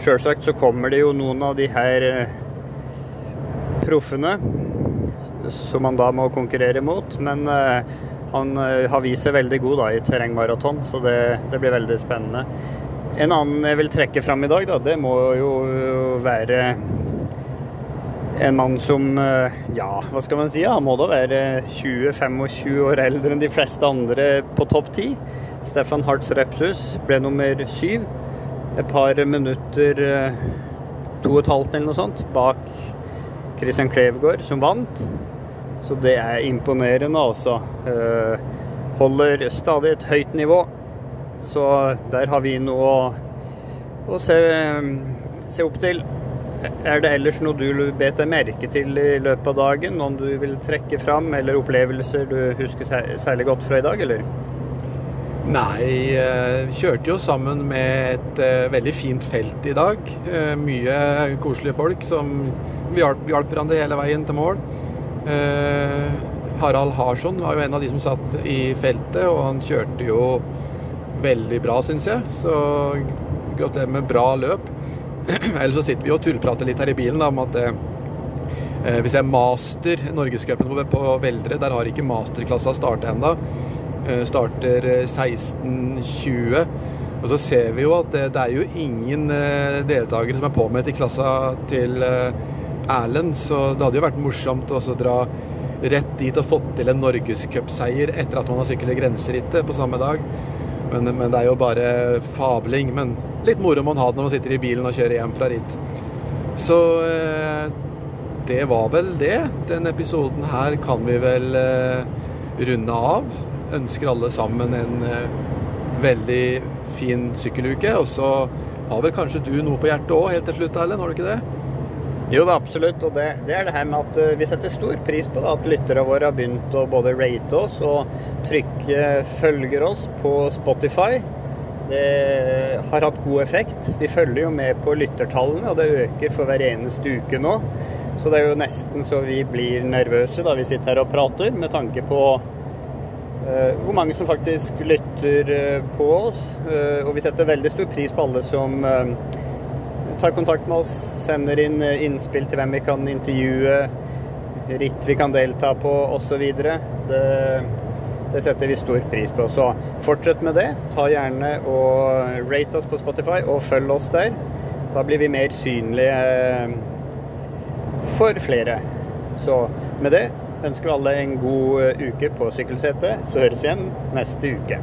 Sjølsagt så kommer det jo noen av de her proffene som han da må konkurrere mot. Men han har vist seg veldig god da i terrengmaraton, så det, det blir veldig spennende. En annen jeg vil trekke fram i dag, da, det må jo være en mann som eh, Ja, hva skal man si? Han må da være 20-25 år eldre enn de fleste andre på topp ti. Stefan Hartz Repsus ble nummer syv. Et par minutter, eh, to og et halvt eller noe sånt, bak Christian Klevgaard, som vant. Så det er imponerende, altså. Eh, holder stadig et høyt nivå. Så der har vi noe å, å se, se, opp til. Er det ellers noe du bet deg merke til i løpet av dagen? Noen du vil trekke fram, eller opplevelser du husker særlig godt fra i dag, eller? Nei, vi kjørte jo sammen med et uh, veldig fint felt i dag. Uh, mye koselige folk som vi hjalp, hjalp hverandre hele veien til mål. Harald Harsson var jo en av de som satt i feltet, og han kjørte jo veldig bra, syns jeg. Så gratulerer med bra løp. Ellers så sitter vi og tullprater litt her i bilen da, om at eh, eh hvis jeg master Norgescupen på, på Veldre, der har ikke masterklassa starta ennå. Eh, starter 16.20. Eh, og så ser vi jo at det, det er jo ingen eh, deltakere som er påmeldt i klassa til eh, Erlend, så det hadde jo vært morsomt å dra rett dit og fått til en norgescupseier etter at man har syklet grenserittet på samme dag. Men, men, det er jo bare fabling. Men litt moro må man ha det når man sitter i bilen og kjører hjem fra ritt. Så eh, det var vel det. Denne episoden her kan vi vel eh, runde av. ønsker alle sammen en veldig fin sykkeluke. Og så har vel kanskje du noe på hjertet òg, helt til slutt, Erlend? Har du ikke det? Jo da, absolutt. Og det, det, er det her med at vi setter stor pris på det, at lytterne våre har begynt å både rate oss og trykke følger oss på Spotify. Det har hatt god effekt. Vi følger jo med på lyttertallene, og det øker for hver eneste uke nå. Så det er jo nesten så vi blir nervøse da vi sitter her og prater, med tanke på uh, hvor mange som faktisk lytter uh, på oss. Uh, og vi setter veldig stor pris på alle som tar kontakt med oss, sender inn innspill til hvem vi kan intervjue, ritt vi kan delta på osv. Det det setter vi stor pris på. Så fortsett med det. Ta gjerne og rate oss på Spotify, og følg oss der. Da blir vi mer synlige eh, for flere. Så med det ønsker vi alle en god eh, uke på Sykkelsetet. Så høres igjen neste uke.